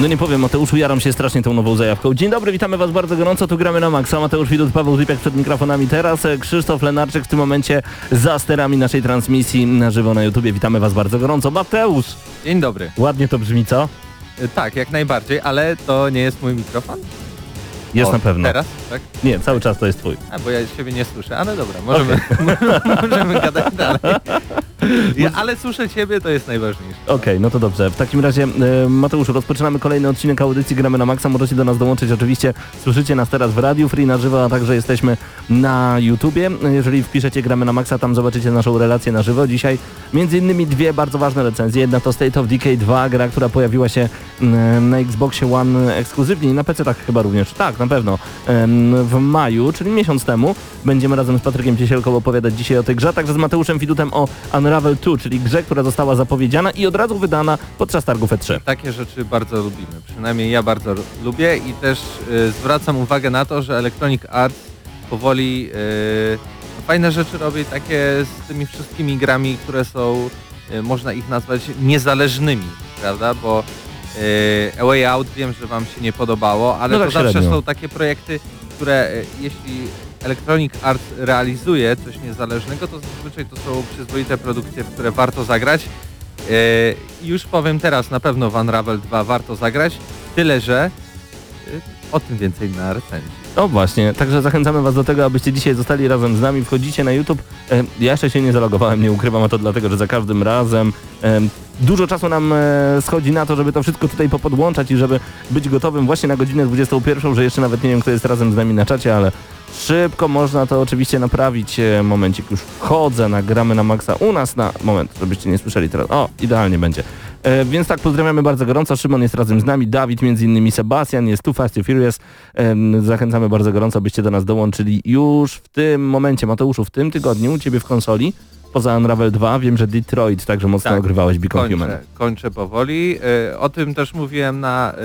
No nie powiem, Mateuszu, jaram się strasznie tą nową zajawką. Dzień dobry, witamy Was bardzo gorąco, tu gramy na maksa. Mateusz Widut, Paweł Zypiak przed mikrofonami teraz. e, Krzysztof Lenarczyk w tym momencie za sterami naszej transmisji na żywo na YouTubie. Witamy Was bardzo gorąco. Mateusz! Dzień dobry. Ładnie to brzmi, co? Y, Tak, jak najbardziej, ale to nie jest mój mikrofon? Jest O, na pewno. Teraz? Tak? Nie, cały czas to jest Twój. A, bo ja siebie nie słyszę, ale dobra, możemy, możemy gadać dalej. Ja, ale słyszę ciebie, to jest najważniejsze. Okej, no to dobrze. W takim razie, e, Mateuszu, rozpoczynamy kolejny odcinek audycji Gramy na Maxa. Możecie do nas dołączyć oczywiście. Słyszycie nas teraz w Radiu Free na żywo, a także jesteśmy na YouTubie. Jeżeli wpiszecie Gramy na Maxa, tam zobaczycie naszą relację na żywo. Dzisiaj między innymi dwie bardzo ważne recenzje. Jedna to State of Decay 2, gra, która pojawiła się mm, na Xboxie One ekskluzywnie i na PC tak chyba również. Tak, na pewno. W maju, czyli miesiąc temu, będziemy razem z Patrykiem Ciesielką opowiadać dzisiaj o tej grze, także z Mateuszem Fidutem o Unravel 2, czyli grze, która została zapowiedziana i od razu wydana podczas targów E E3. Takie rzeczy bardzo lubimy, przynajmniej ja bardzo lu- lubię i też y, zwracam uwagę na to, że Electronic Arts powoli y, fajne rzeczy robi takie z tymi wszystkimi grami, które są, y, można ich nazwać niezależnymi, prawda, bo A Way Out wiem, że wam się nie podobało, ale No to tak zawsze średnio. są takie projekty, które y, jeśli Electronic Arts realizuje coś niezależnego, to zazwyczaj to są przyzwoite produkcje, w które warto zagrać. E, już powiem teraz, na pewno w Unravel 2 warto zagrać, tyle że e, o tym więcej na recenzji. No właśnie, także zachęcamy Was do tego, abyście dzisiaj zostali razem z nami. Wchodzicie na YouTube. E, Ja jeszcze się nie zalogowałem, nie ukrywam, a to dlatego, że za każdym razem e, dużo czasu nam e, schodzi na to, żeby to wszystko tutaj popodłączać i żeby być gotowym właśnie na godzinę 21, że jeszcze nawet nie wiem, kto jest razem z nami na czacie, ale szybko można to oczywiście naprawić. E, Momencik już wchodzę, nagramy na maksa u nas na moment, żebyście nie słyszeli teraz. O, idealnie będzie. E, więc tak, pozdrawiamy bardzo gorąco. Szymon jest razem z nami, Dawid, między innymi Sebastian, jest tu Fast and Furious. Em, Zachęcamy bardzo gorąco, byście do nas dołączyli już w tym momencie. Mateuszu, w tym tygodniu u Ciebie w konsoli, poza Unravel 2, wiem, że Detroit także mocno Tak, ogrywałeś Become Human. Kończę, kończę powoli. E, O tym też mówiłem na e,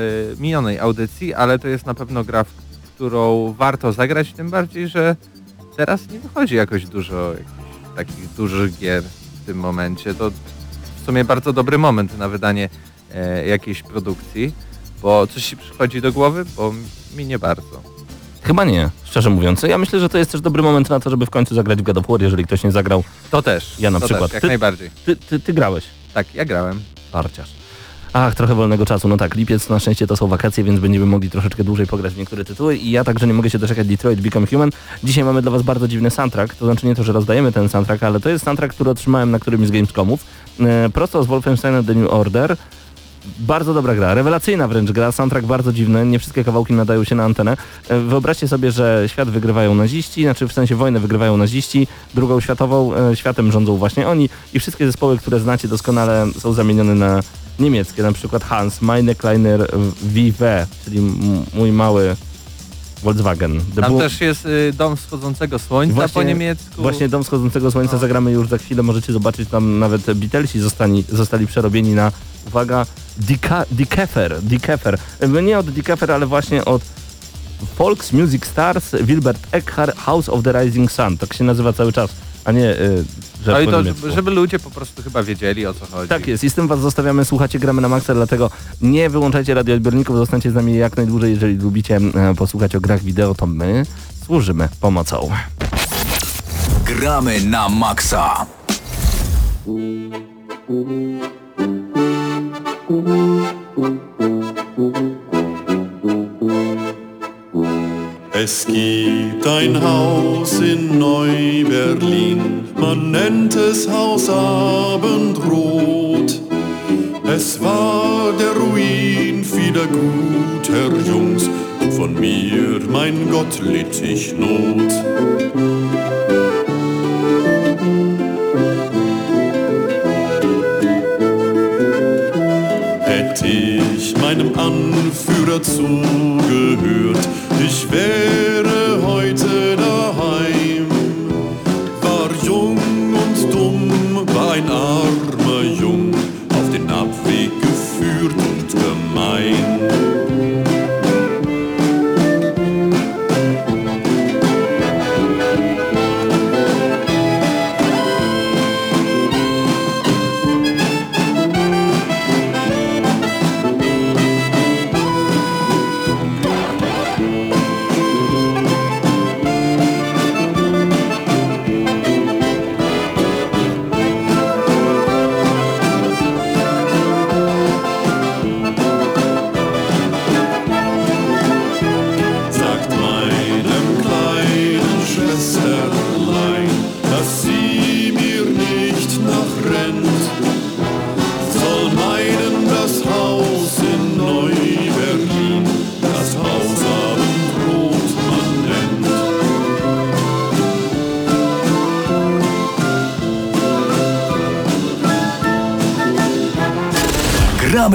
minionej audycji, ale to jest na pewno gra, w którą warto zagrać, tym bardziej, że teraz nie wychodzi jakoś dużo takich dużych gier w tym momencie. To w sumie bardzo dobry moment na wydanie e, jakiejś produkcji, bo coś ci przychodzi do głowy, bo mi nie bardzo. Chyba nie, szczerze mówiąc. Ja myślę, że to jest też dobry moment na to, żeby w końcu zagrać w God of War, jeżeli ktoś nie zagrał. To też. Ja na to przykład. Też, jak Ty- najbardziej. Ty, ty, ty grałeś. Tak, ja grałem. Parciarz. Ach, trochę wolnego czasu. No tak, lipiec na szczęście to są wakacje, więc będziemy mogli troszeczkę dłużej pograć w niektóre tytuły i ja także nie mogę się doczekać Detroit Become Human. Dzisiaj mamy dla Was bardzo dziwny soundtrack, to znaczy nie to, że rozdajemy ten soundtrack, ale to jest soundtrack, który otrzymałem na którymś z Gamescomów. E, prosto z Wolfensteina The New Order. Bardzo dobra gra, rewelacyjna wręcz gra, soundtrack bardzo dziwny, nie wszystkie kawałki nadają się na antenę. E, Wyobraźcie sobie, że świat wygrywają naziści, znaczy w sensie wojnę wygrywają naziści, drugą światową, e, światem rządzą właśnie oni i wszystkie zespoły, które znacie doskonale są zamienione na niemieckie, na przykład Hans, Meine Kleiner Vive, czyli mój mały Volkswagen. The Tam też jest y, Dom Wschodzącego Słońca Właśnie- po niemiecku. Właśnie Dom Wschodzącego Słońca No. zagramy już za chwilę, możecie zobaczyć, tam nawet Beatlesi zostali, zostali przerobieni na, uwaga, Dika- Dikefer, Dikefer. Nie od Dikefer, ale właśnie od Folks Music Stars, Wilbert Eckhart, House of the Rising Sun. Tak się nazywa cały czas, a nie, y, No i to, żeby, żeby ludzie po prostu chyba wiedzieli o co chodzi. Tak jest i z tym was zostawiamy, słuchacie, gramy na maksa, dlatego nie wyłączajcie radioodbiorników, zostańcie z nami jak najdłużej, jeżeli lubicie e, posłuchać o grach wideo, to my służymy pomocą. Gramy na maksa. Es gibt ein Haus in Neu-Berlin, man nennt es Haus Abendrot. Es war der Ruin wieder gut, Herr Jungs, von mir, mein Gott, litt ich Not. Ich meinem Anführer zugehört, ich wäre heute daheim. War jung und dumm, war ein armer Jung, auf den Abweg geführt und gemein.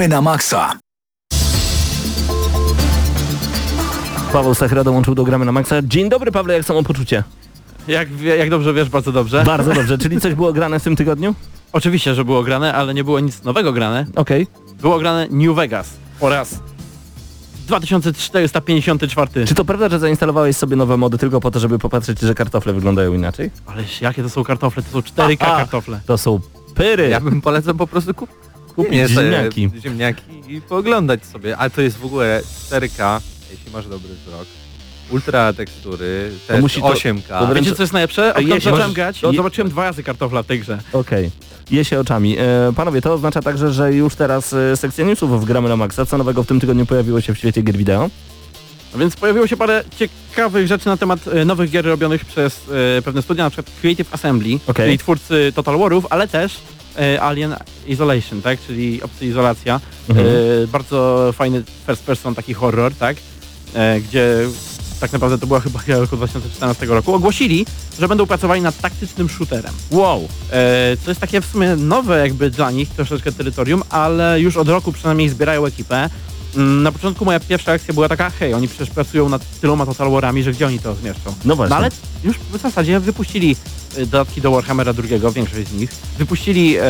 Gramy na maksa. Paweł Stachera dołączył do Gramy na Maxa. Dzień dobry Pawle, jak samopoczucie? Jak, jak dobrze wiesz, bardzo dobrze. Bardzo dobrze, czyli coś było grane w tym tygodniu? Oczywiście, że było grane, ale nie było nic nowego grane. Okej. Było grane New Vegas po raz 2454. Czy to prawda, że zainstalowałeś sobie nowe mody tylko po to, żeby popatrzeć, że kartofle wyglądają inaczej? Ależ jakie to są kartofle? To są 4K A, a. kartofle. To są pyry. Ja bym polecał po prostu kup Kupić nie, sobie ziemniaki. ziemniaki i pooglądać sobie. A to jest w ogóle 4K, jeśli masz dobry wzrok. Ultra tekstury, też musi to- 8K. to wręcz- Wiecie co jest najlepsze? A Odkąd jeśli zacząłem grać, to to zobaczyłem dwa razy kartofla w tej grze. Okej. Je się oczami. E, panowie, to oznacza także, że już teraz e, sekcja newsów w Gramy na Maxa. Co nowego w tym tygodniu pojawiło się w świecie gier wideo? A więc pojawiło się parę ciekawych rzeczy na temat e, nowych gier robionych przez e, pewne studia, na przykład Creative Assembly, Okej. czyli twórcy Total Warów, ale też Alien Isolation, tak, czyli Obcy Izolacja. Mhm. E, bardzo fajny first person, taki horror, tak, e, gdzie tak naprawdę to była chyba roku 2014 roku. Ogłosili, że będą pracowali nad taktycznym shooterem. Wow. E, co jest takie w sumie nowe jakby dla nich troszeczkę terytorium, ale już od roku przynajmniej zbierają ekipę. Mm, Na początku moja pierwsza akcja była taka, hej, oni przecież pracują nad tyloma Total Warami, że gdzie oni to zmieszczą? No właśnie. No ale już w zasadzie wypuścili e, dodatki do Warhammera II, większość z nich. Wypuścili e,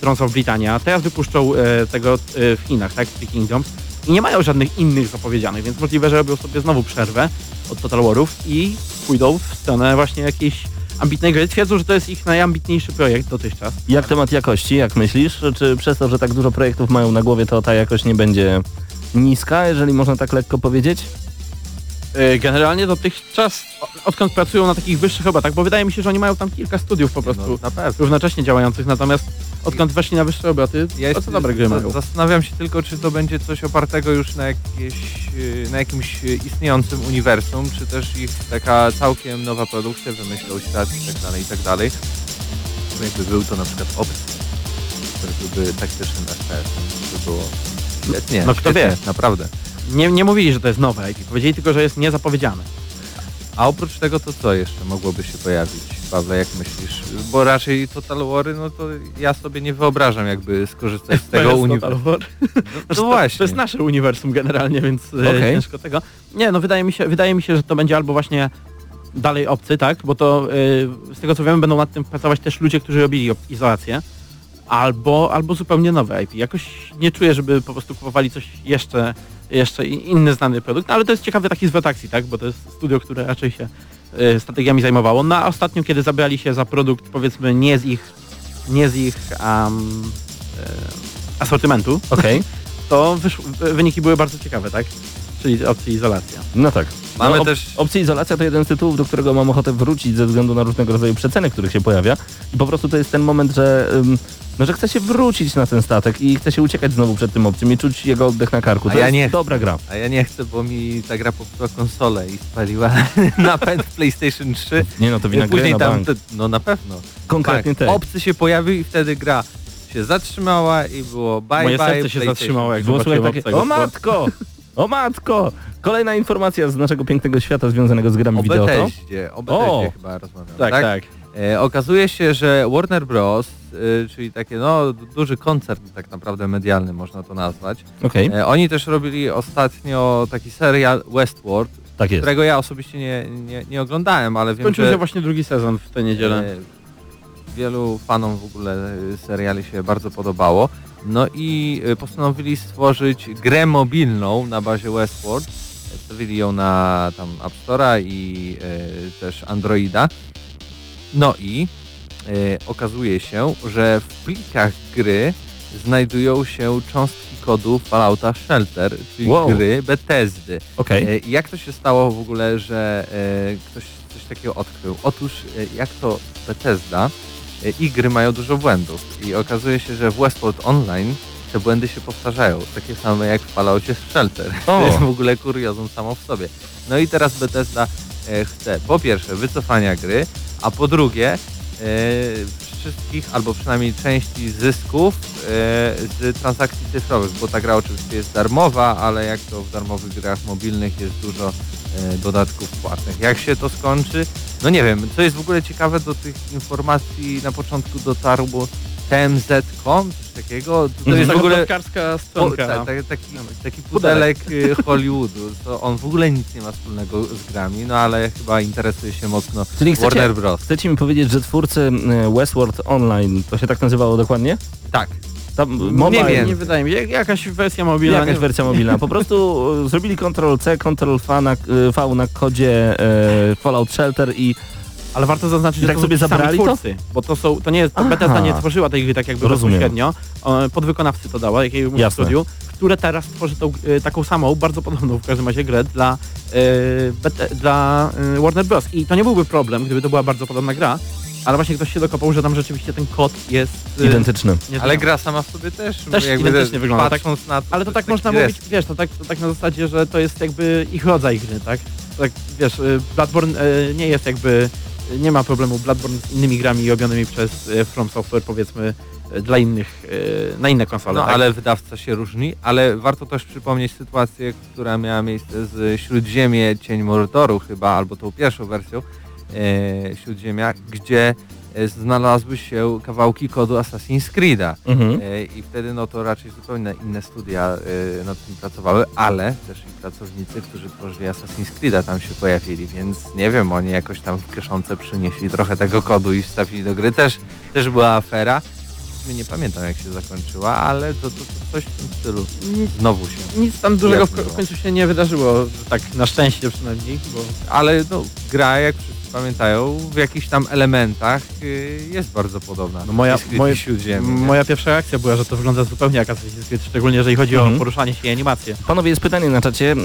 Thrones of Britannia, teraz wypuszczą e, tego e, w Chinach, tak, Three Kingdoms. I nie mają żadnych innych zapowiedzianych, więc możliwe, że robią sobie znowu przerwę od Total Warów i pójdą w stronę właśnie jakiejś ambitnej gry. Twierdzą, że to jest ich najambitniejszy projekt dotychczas. Jak temat jakości, jak myślisz? Czy przez to, że tak dużo projektów mają na głowie, to ta jakość nie będzie niska, jeżeli można tak lekko powiedzieć? E, Generalnie dotychczas, odkąd pracują na takich wyższych obrotach, bo wydaje mi się, że oni mają tam kilka studiów po prostu na pewno. równocześnie działających, natomiast odkąd weszli na wyższe obroty, Ja to co dobre gry mają. Zastanawiam się tylko, czy to będzie coś opartego już na, jakieś, y, na jakimś y, istniejącym uniwersum, czy też ich taka całkiem nowa produkcja, wymyślą świat i tak dalej, i tak dalej. Jakby był to na przykład Obcy, który byłby taktycznym FPS, to by było świetnie, No kto świetnie, wie. naprawdę. Nie, nie mówili, że to jest nowe IP, powiedzieli tylko, że jest niezapowiedziane. A oprócz tego to co jeszcze mogłoby się pojawić, Pawle, jak myślisz? Bo raczej Total Wary, no to ja sobie nie wyobrażam jakby skorzystać z tego To uniwersum. War. No, Znaczy, no właśnie. To jest nasze uniwersum generalnie, więc e, Okej. ciężko tego. Nie, no wydaje mi, się, wydaje mi się, że to będzie albo właśnie dalej obcy, tak? Bo to e, z tego co wiemy będą nad tym pracować też ludzie, którzy robili izolację. Albo, albo zupełnie nowe IP. Jakoś nie czuję, żeby po prostu kupowali coś jeszcze, jeszcze inny znany produkt, no, ale to jest ciekawy taki zwrot akcji, tak? Bo to jest studio, które raczej się e, strategiami zajmowało. No a ostatnio, kiedy zabrali się za produkt, powiedzmy, nie z ich, nie z ich um, e, asortymentu, Okej. to wysz, wyniki były bardzo ciekawe, tak? Czyli opcja izolacja. No tak. Mamy no, też- Opcja izolacja to jeden z tytułów, do którego mam ochotę wrócić ze względu na różnego rodzaju przeceny, których się pojawia. I po prostu to jest ten moment, że, ym, no, że chce się wrócić na ten statek i chce się uciekać znowu przed tym obcym i czuć jego oddech na karku. To A ja jest nie chcę. dobra gra. A ja nie chcę, bo mi ta gra popsuła konsolę i spaliła napęd PlayStation 3. Nie no, to wina gry Później na tam, bank. te, no na pewno. Konkretnie tak, te. obcy się pojawił i wtedy gra się zatrzymała i było bye Moje bye serce się zatrzymało, jak Było słuchaj zobaczyłem takie, o matko! O matko! Kolejna informacja z naszego pięknego świata związanego z grami wideo. o O! chyba rozmawiamy, Tak, tak. E, okazuje się, że Warner Bros., e, czyli takie no du- duży koncern tak naprawdę medialny można to nazwać, Okej, e, oni też robili ostatnio taki serial Westworld, tak którego ja osobiście nie, nie, nie oglądałem, ale wiem, Skończył że się właśnie drugi sezon w tę niedzielę. e, wielu fanom w ogóle e, seriali się bardzo podobało. No i postanowili stworzyć grę mobilną na bazie Westworld. Stawili ją na tam App Store'a i też Androida. No i okazuje się, że w plikach gry znajdują się cząstki kodu Fallouta Shelter, czyli Wow. gry Bethesdy. Okej. E, Jak to się stało w ogóle, że e, ktoś coś takiego odkrył? Otóż e, jak to Bethesda, e, ich gry mają dużo błędów i okazuje się, że w Westworld Online te błędy się powtarzają, takie same jak w Falloutie Shelter. O. To jest w ogóle kuriozum samo w sobie. No i teraz Bethesda e, chce po pierwsze wycofania gry, a po drugie e, wszystkich, albo przynajmniej części zysków e, z transakcji cyfrowych, bo ta gra oczywiście jest darmowa, ale jak to w darmowych grach mobilnych jest dużo e, dodatków płatnych. Jak się to skończy? No nie wiem, co jest w ogóle ciekawe do tych informacji na początku dotarło TMZ.com, coś takiego. To Mhm. jest w ogóle plotkarska po, stronka. ta, ta, taki, taki pudelek y, Hollywoodu, to on w ogóle nic nie ma wspólnego z grami, no ale chyba interesuje się mocno Czyli chcecie, Warner Bros. chcecie mi powiedzieć, że twórcy e, Westworld Online, to się tak nazywało dokładnie? Tak. Tam, Nie mobile, wiem. Nie wydaje mi się, jak- jakaś wersja mobilna. Jakaś nie- wersja mobilna. Po prostu e, zrobili Ctrl-C, Ctrl-V na, V na kodzie e, Fallout Shelter i Ale warto zaznaczyć, I że tak to sobie są ci sami zabrali to? twórcy, bo to są, to nie jest, Aha. Bethesda nie tworzyła tej gry tak jakby Rozumiem. bezpośrednio, podwykonawcy to dała, jakiemuś Jasne. studiu, które teraz tworzy tą, e, taką samą, bardzo podobną w każdym razie grę dla, Beth- dla e, Warner Bros. I to nie byłby problem, gdyby to była bardzo podobna gra, ale właśnie ktoś się dokopał, że tam rzeczywiście ten kod jest... e, identyczny. nie- Ale gra sama w sobie też, Też identycznie wygląda, tak? na to, Ale to jest tak można mówić, wiesz, to tak, to tak na zasadzie, że to jest jakby ich rodzaj gry, tak? Tak, wiesz, y, Bloodborne y, nie jest jakby, y, nie ma problemu Bloodborne z innymi grami robionymi przez y, From Software, powiedzmy, y, dla innych, y, na inne konsole, No tak? ale wydawca się różni, ale warto też przypomnieć sytuację, która miała miejsce z Śródziemie Cień Mordoru chyba, albo tą pierwszą wersją e, Śródziemia, gdzie e, znalazły się kawałki kodu Assassin's Creed'a. Mhm. E, I wtedy no to raczej zupełnie inne studia e, nad tym pracowały, ale też i pracownicy, którzy tworzyli Assassin's Creed'a tam się pojawili, więc nie wiem, oni jakoś tam w kieszonce przynieśli trochę tego kodu i wstawili do gry. Też, też była afera. Nie pamiętam jak się zakończyła, ale to, to, to coś w tym stylu Nic, znowu się. nic tam dużego w, w końcu się nie wydarzyło, tak na szczęście przynajmniej, bo Ale no, gra, jak pamiętają, w jakichś tam elementach y, jest bardzo podobna. No moja- moje- i Śródziemie, nie? moja pierwsza reakcja była, że to wygląda zupełnie jak Assassin's Creed, szczególnie jeżeli chodzi Mhm. o poruszanie się i animacje. Panowie, jest pytanie na czacie.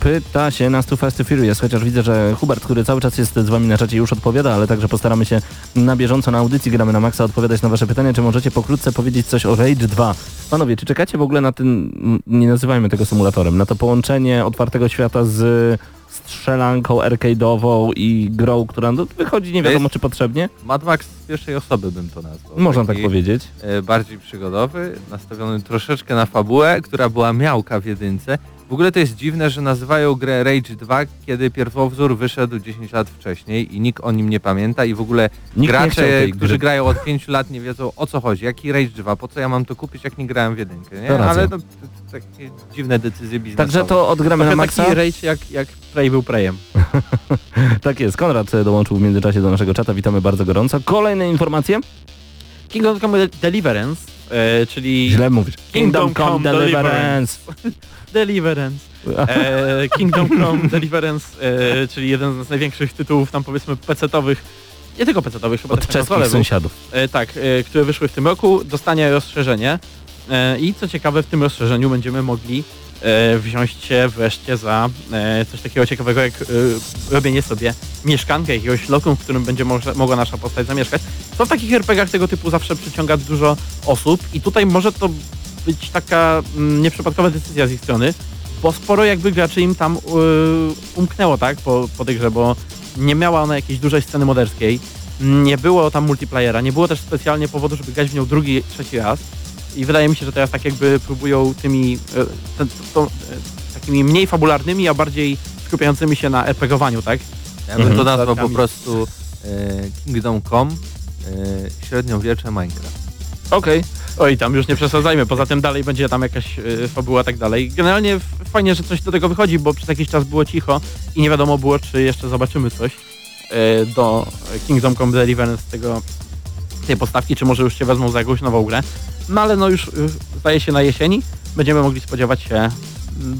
Pyta się nas tu Fast and Furious, chociaż widzę, że Hubert, który cały czas jest z wami na czacie już odpowiada, ale także postaramy się na bieżąco na audycji Gramy na Maxa odpowiadać na wasze pytania. Czy możecie pokrótce powiedzieć coś o Rage 2? Panowie, czy czekacie w ogóle na ten, nie nazywajmy tego symulatorem, na to połączenie otwartego świata z strzelanką arcade'ową i grą, która no, wychodzi nie wiadomo czy potrzebnie? Mad Max z pierwszej osoby bym to nazwał. Można Taki, tak powiedzieć. e, bardziej przygodowy, nastawiony troszeczkę na fabułę, która była miałka w jedynce. W ogóle to jest dziwne, że nazywają grę Rage 2, kiedy pierwowzór wyszedł 10 lat wcześniej i nikt o nim nie pamięta i w ogóle Nikt gracze, którzy grają od 5 lat nie wiedzą o co chodzi, jaki Rage 2, po co ja mam to kupić, jak nie grałem w jedynkę, nie? To. Ale to, to, to takie dziwne decyzje biznesowe. Także to odgramy na Trochę Maxa. taki rage jak, jak Prey był Preyem. Tak jest, Konrad dołączył w międzyczasie do naszego czata, witamy bardzo gorąco. Kolejne informacje? Kingdom Come Deliverance, e, czyli... Źle mówisz. Kingdom Come Come Deliverance. Deliverance. E, Kingdom Come Deliverance, e, czyli jeden z największych tytułów tam powiedzmy PC-towych, nie tylko PC-owych, chyba Od też na był. sąsiadów. e, tak, e, które wyszły w tym roku, dostanie rozszerzenie e, i co ciekawe w tym rozszerzeniu będziemy mogli e, wziąć się wreszcie za coś takiego ciekawego jak robienie sobie mieszkankę, jakiegoś lokum, w którym będzie może, mogła nasza postać zamieszkać. To w takich RPG-ach tego typu zawsze przyciąga dużo osób i tutaj może to być taka mm, nieprzypadkowa decyzja z ich strony, bo sporo jakby graczy im tam y, umknęło, tak, po, po tej grze, bo nie miała ona jakiejś dużej sceny moderskiej. Nie było tam multiplayera, nie było też specjalnie powodu, żeby grać w nią drugi, trzeci raz. I wydaje mi się, że teraz tak jakby próbują tymi to, e, takimi mniej fabularnymi, a bardziej skupiającymi się na RPGowaniu, tak? Ja bym Mhm. to nazwał po prostu Kingdom Come, e, średniowiecze Minecraft. Okej. Oj, tam już nie przesadzajmy, poza tym dalej będzie tam jakaś y, fabuła tak dalej. Generalnie fajnie, że coś do tego wychodzi, bo przez jakiś czas było cicho i nie wiadomo było, czy jeszcze zobaczymy coś y, do Kingdom Come Deliverance tego, tej postawki, czy może już się wezmą za jakąś nową grę. No ale no już y, zdaje się na jesieni będziemy mogli spodziewać się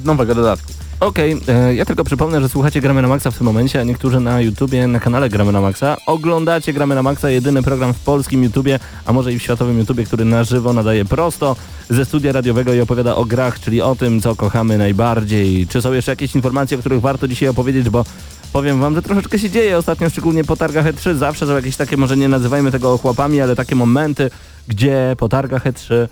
nowego dodatku. Okej, e, ja tylko przypomnę, że słuchacie Gramy na Maxa w tym momencie, a niektórzy na YouTubie, na kanale Gramy na Maxa. Oglądacie Gramy na Maxa, jedyny program w polskim YouTubie, a może i w światowym YouTubie, który na żywo nadaje prosto ze studia radiowego i opowiada o grach, czyli o tym, co kochamy najbardziej. Czy są jeszcze jakieś informacje, o których warto dzisiaj opowiedzieć, bo powiem wam, że troszeczkę się dzieje ostatnio, szczególnie po targach E3. Zawsze są jakieś takie, może nie nazywajmy tego ochłapami, ale takie momenty, gdzie po targach E3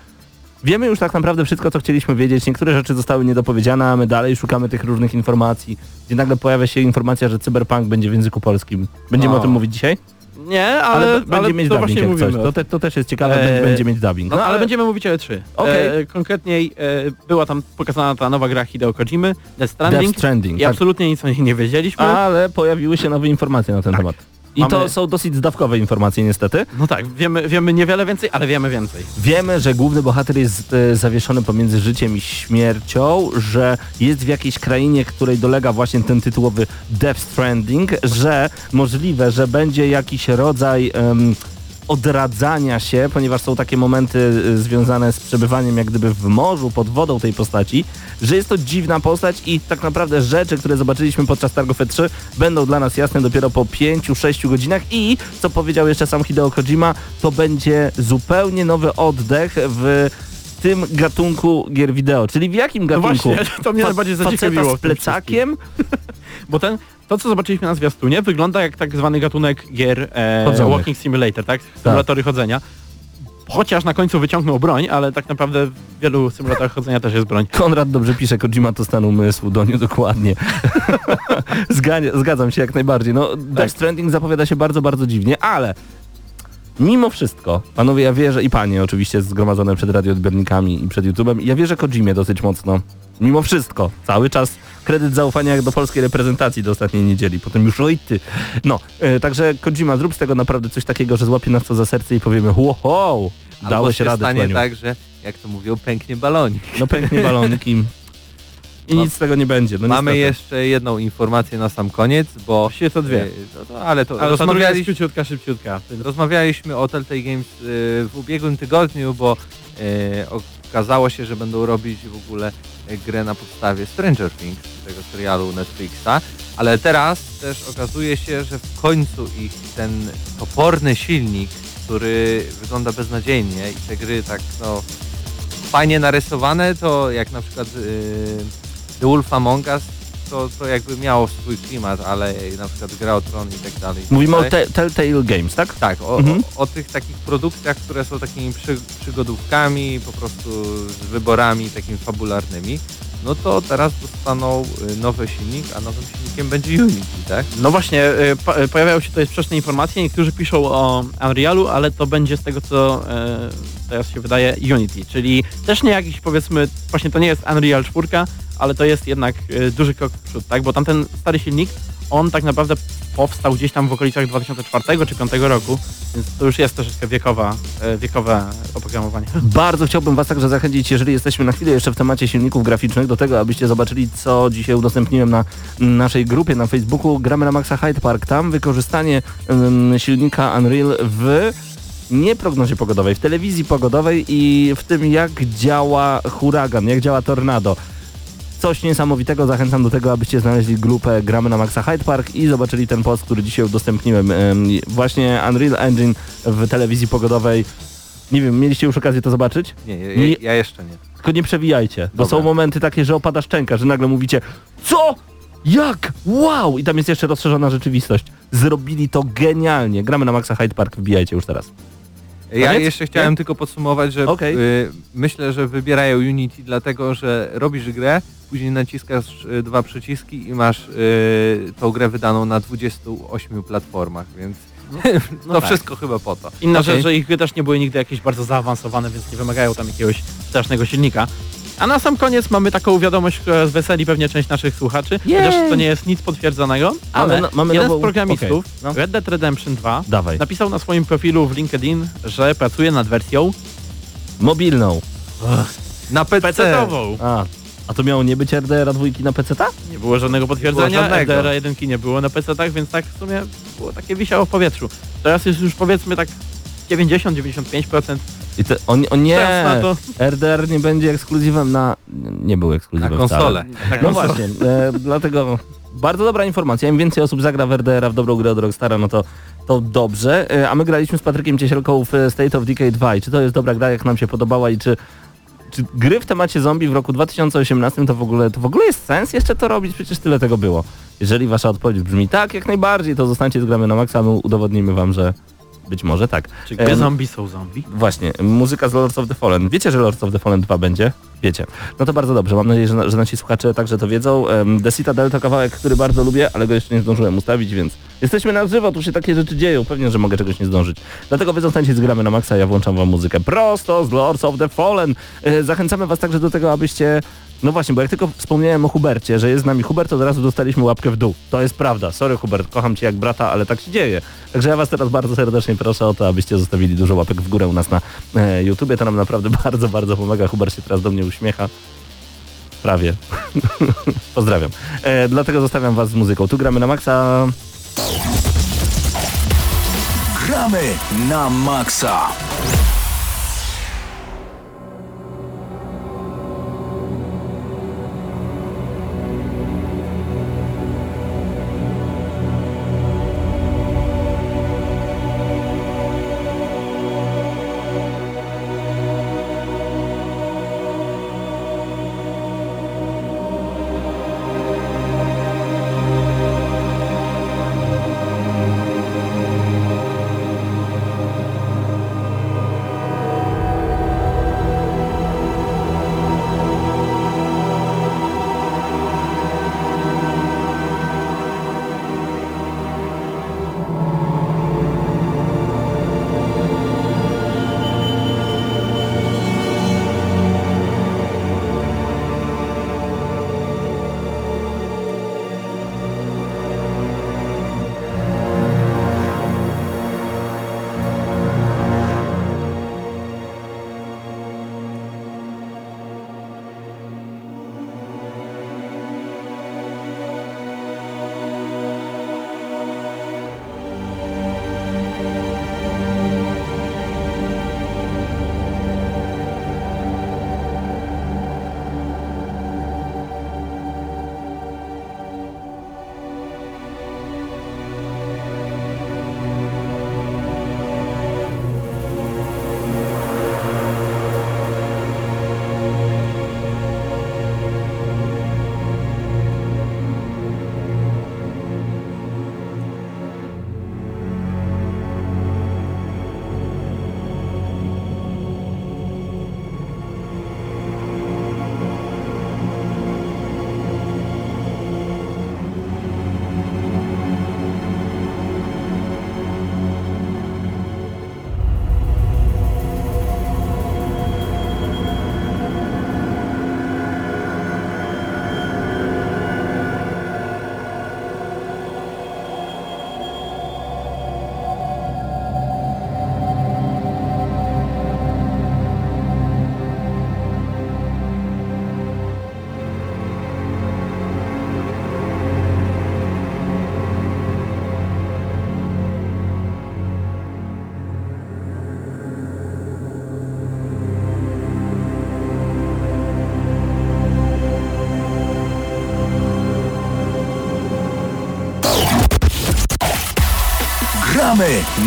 Wiemy już tak naprawdę wszystko, co chcieliśmy wiedzieć. Niektóre rzeczy zostały niedopowiedziane, a my dalej szukamy tych różnych informacji. Gdzie nagle pojawia się informacja, że cyberpunk będzie w języku polskim. Będziemy No. o tym mówić dzisiaj? Nie, Ale, ale, ale, będzie mieć to dubbing jak coś. To, te, to też jest ciekawe, Eee, będzie mieć dubbing. No, ale będziemy mówić o E3. Okej. E, konkretniej e, była tam pokazana ta nowa gra Hideo Kojimy, Death Stranding. Death Stranding. I Tak. absolutnie nic o niej nie wiedzieliśmy. Ale pojawiły się nowe informacje na ten Tak. temat. I Mamy- to są dosyć zdawkowe informacje niestety. No tak, wiemy, wiemy niewiele więcej, ale wiemy więcej. Wiemy, że główny bohater jest e, zawieszony pomiędzy życiem i śmiercią, że jest w jakiejś krainie, której dolega właśnie ten tytułowy Death Stranding, że możliwe, że będzie jakiś rodzaj em, odradzania się, ponieważ są takie momenty y, związane z przebywaniem jak gdyby w morzu, pod wodą tej postaci, że jest to dziwna postać i tak naprawdę rzeczy, które zobaczyliśmy podczas targów E3 będą dla nas jasne dopiero po 5-6 godzinach i, co powiedział jeszcze sam Hideo Kojima, to będzie zupełnie nowy oddech w tym gatunku gier wideo. Czyli w jakim No gatunku? właśnie, to mnie Fa- najbardziej zaciekawiło. z plecakiem? Bo ten, to co zobaczyliśmy na zwiastunie wygląda jak tak zwany gatunek gier e. Walking Simulator, tak? Symulatory chodzenia. Chociaż na końcu wyciągnął broń, ale tak naprawdę w wielu symulatorach chodzenia też jest broń. Konrad dobrze pisze, Kojima to stan umysłu, Doniu dokładnie. Zgania, zgadzam się jak najbardziej. No, Death Stranding zapowiada się bardzo, bardzo dziwnie, ale mimo wszystko, panowie, ja wierzę i panie oczywiście zgromadzone przed radioodbiornikami i przed YouTube'em, ja wierzę Kojimie dosyć mocno. Mimo wszystko, cały czas kredyt zaufania jak do polskiej reprezentacji do ostatniej niedzieli, potem już oj ty. No, e, także Kojima, zrób z tego naprawdę coś takiego, że złapie nas to za serce i powiemy wow, dałeś się radę, stanie Słaniu. tak, że jak to mówią, pęknie balonik. No pęknie balonki i nic z tego nie będzie. No Mamy niestety. jeszcze jedną informację na sam koniec, bo... Właściwie to dwie. e, No, ale to Ale jest rozmawialiśmy, króciutka, szybciutka. rozmawialiśmy o Telltale Games e, w ubiegłym tygodniu, bo e, okazało się, że będą robić w ogóle e, grę na podstawie Stranger Things, tego serialu Netflixa, ale teraz też okazuje się, że w końcu ich ten toporny silnik, który wygląda beznadziejnie i te gry tak no fajnie narysowane, to jak na przykład e, The Wolf Among Us, to, to jakby miało swój klimat, ale na przykład Gra o Tron i tak dalej. tak Mówimy o dalej. te, Telltale Games, tak? Tak, o, Mhm. o, o tych takich produkcjach, które są takimi przy, przygodówkami, po prostu z wyborami takimi fabularnymi, no to teraz dostaną y, nowy silnik, a nowym silnikiem będzie Unity, tak? No właśnie, y, po- y, pojawiają się tutaj sprzeczne informacje, niektórzy piszą o Unrealu, ale to będzie z tego co teraz się wydaje Unity, czyli też nie jakiś powiedzmy, właśnie to nie jest Unreal 4, ale to jest jednak y, duży krok w przód, tak? Bo tamten stary silnik, on tak naprawdę powstał gdzieś tam w okolicach 2004 czy 2005 roku, więc to już jest troszeczkę wiekowa, y, wiekowe oprogramowanie. Bardzo chciałbym Was także zachęcić, jeżeli jesteśmy na chwilę jeszcze w temacie silników graficznych, do tego, abyście zobaczyli, co dzisiaj udostępniłem na naszej grupie na Facebooku. Gramy na Maxa Hyde Park. Tam wykorzystanie silnika Unreal w nie prognozie pogodowej, w telewizji pogodowej i w tym, jak działa huragan, jak działa tornado. Coś niesamowitego, zachęcam do tego, abyście znaleźli grupę Gramy na Maxa Hyde Park i zobaczyli ten post, który dzisiaj udostępniłem. Właśnie Unreal Engine w telewizji pogodowej. Nie wiem, mieliście już okazję to zobaczyć? Nie, ja, Nie- ja, jeszcze nie. Tylko nie przewijajcie, bo Dobra. są momenty takie, że opada szczęka, że nagle mówicie Co? Jak? Wow! I tam jest jeszcze rozszerzona rzeczywistość. Zrobili to genialnie. Gramy na Maxa Hyde Park, wbijajcie już teraz. Ja jeszcze chciałem tylko podsumować, że Okej. y, myślę, że wybierają Unity dlatego, że robisz grę, później naciskasz y, dwa przyciski i masz y, tą grę wydaną na 28 platformach, więc to tak. wszystko chyba po to. Inna Okej. rzecz, że ich gry też nie były nigdy jakieś bardzo zaawansowane, więc nie wymagają tam jakiegoś strasznego silnika. A na sam koniec mamy taką wiadomość, która zweseli pewnie część naszych słuchaczy, Jej! chociaż to nie jest nic potwierdzonego, ale no- mamy jeden nową- z programistów okej, no. Red Dead Redemption 2 Dawaj. napisał na swoim profilu w LinkedIn, że pracuje nad wersją Mobilną. Na PC. PC-ową. A, a to miało nie być RDR-a dwójki na PC-ta? Nie było żadnego potwierdzenia, Było żadnego. RDR 1 nie było na PC-tach, więc tak w sumie było takie wisiało w powietrzu. Teraz jest już powiedzmy tak 90-95%. I te, o, nie- o nie, na to. RDR nie będzie ekskluzywem na... Nie był ekskluzywem Na wcale. konsolę. No właśnie, e, dlatego bardzo dobra informacja. Im więcej osób zagra w RDR-a w dobrą grę od Rockstara, no to, to dobrze. E, a my graliśmy z Patrykiem Cieśelką w e, State of Decay 2 i czy to jest dobra gra, jak nam się podobała i czy, czy gry w temacie zombie w roku 2018 to w ogóle to w ogóle jest sens jeszcze to robić? Przecież tyle tego było. Jeżeli wasza odpowiedź brzmi tak, jak najbardziej, to zostańcie z gramy na maksa, my udowodnimy wam, że być może tak. Czy Em, zombie są zombie? Właśnie, muzyka z Lords of the Fallen. Wiecie, że Lords of the Fallen 2 będzie? Wiecie. No to bardzo dobrze. Mam nadzieję, że, że nasi słuchacze także to wiedzą. Um, The Citadel to kawałek, który bardzo lubię, ale go jeszcze nie zdążyłem ustawić, więc jesteśmy na żywo, tu się takie rzeczy dzieją. Pewnie, że mogę czegoś nie zdążyć. Dlatego wy zostańcie z gramy na maksa, ja włączam wam muzykę prosto z Lords of the Fallen. E, zachęcamy was także do tego, abyście no właśnie, bo jak tylko wspomniałem o Hubercie, że jest z nami Hubert, od razu dostaliśmy łapkę w dół. To jest prawda. Sorry Hubert, kocham cię jak brata, ale tak się dzieje. Także ja was teraz bardzo serdecznie proszę o to, abyście zostawili dużo łapek w górę u nas na e, YouTubie. To nam naprawdę bardzo, bardzo pomaga. Hubert się teraz do mnie uśmiecha. Prawie. Pozdrawiam. E, dlatego zostawiam was z muzyką. Tu gramy na maksa. Gramy na maksa.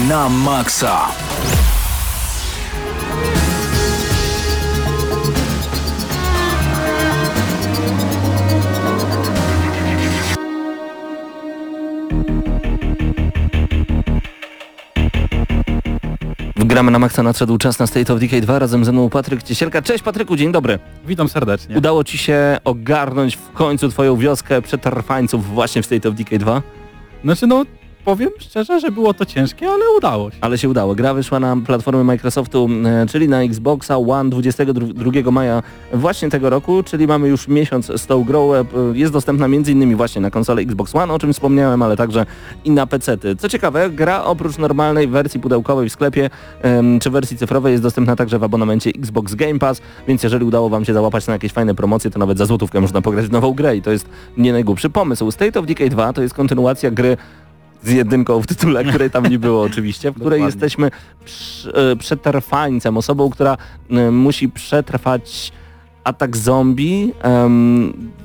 Na maksa. Gramy na maksa nadszedł czas na State of Decay 2. Razem ze mną Patryk Ciesielka. Cześć Patryku, dzień dobry. Witam serdecznie. Udało ci się ogarnąć w końcu twoją wioskę przetrwańców właśnie w State of Decay 2? Znaczy no powiem szczerze, że było to ciężkie, ale udało się. Ale się udało. Gra wyszła na platformę Microsoftu, e, czyli na Xboxa One 22 maja właśnie tego roku, czyli mamy już miesiąc z tą grą. E, Jest dostępna m.in. właśnie na konsolę Xbox One, o czym wspomniałem, ale także i na PC-ty. Co ciekawe, gra oprócz normalnej wersji pudełkowej w sklepie czy wersji cyfrowej jest dostępna także w abonamencie Xbox Game Pass, więc jeżeli udało Wam się załapać na jakieś fajne promocje, to nawet za złotówkę można pograć w nową grę i to jest nie najgłupszy pomysł. State of Decay 2 to jest kontynuacja gry z jedynką w tytule, której tam nie było oczywiście, w której Dokładnie. jesteśmy e, przetrwańcem, osobą, która e, musi przetrwać atak zombie,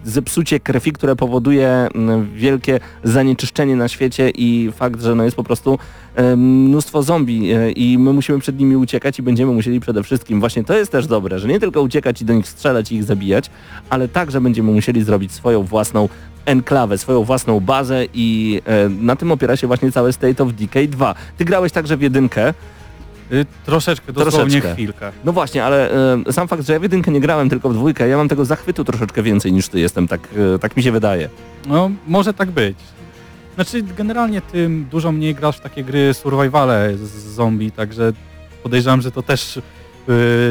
zepsucie krwi, które powoduje wielkie zanieczyszczenie na świecie i fakt, że no jest po prostu em, mnóstwo zombie e, i my musimy przed nimi uciekać i będziemy musieli przede wszystkim, właśnie to jest też dobre, że nie tylko uciekać i do nich strzelać i ich zabijać, ale także będziemy musieli zrobić swoją własną enklawę, swoją własną bazę i e, na tym opiera się właśnie cały State of Decay 2. Ty grałeś także w jedynkę, Y, troszeczkę, dosłownie Troszeczkę. chwilkę. no właśnie, ale e, sam fakt, że ja w jedynkę nie grałem, tylko w dwójkę, ja mam tego zachwytu troszeczkę więcej niż ty jestem, tak, e, tak mi się wydaje. No, może tak być. Znaczy, generalnie ty dużo mniej grasz w takie gry survivale z zombie, także podejrzewam, że to też y,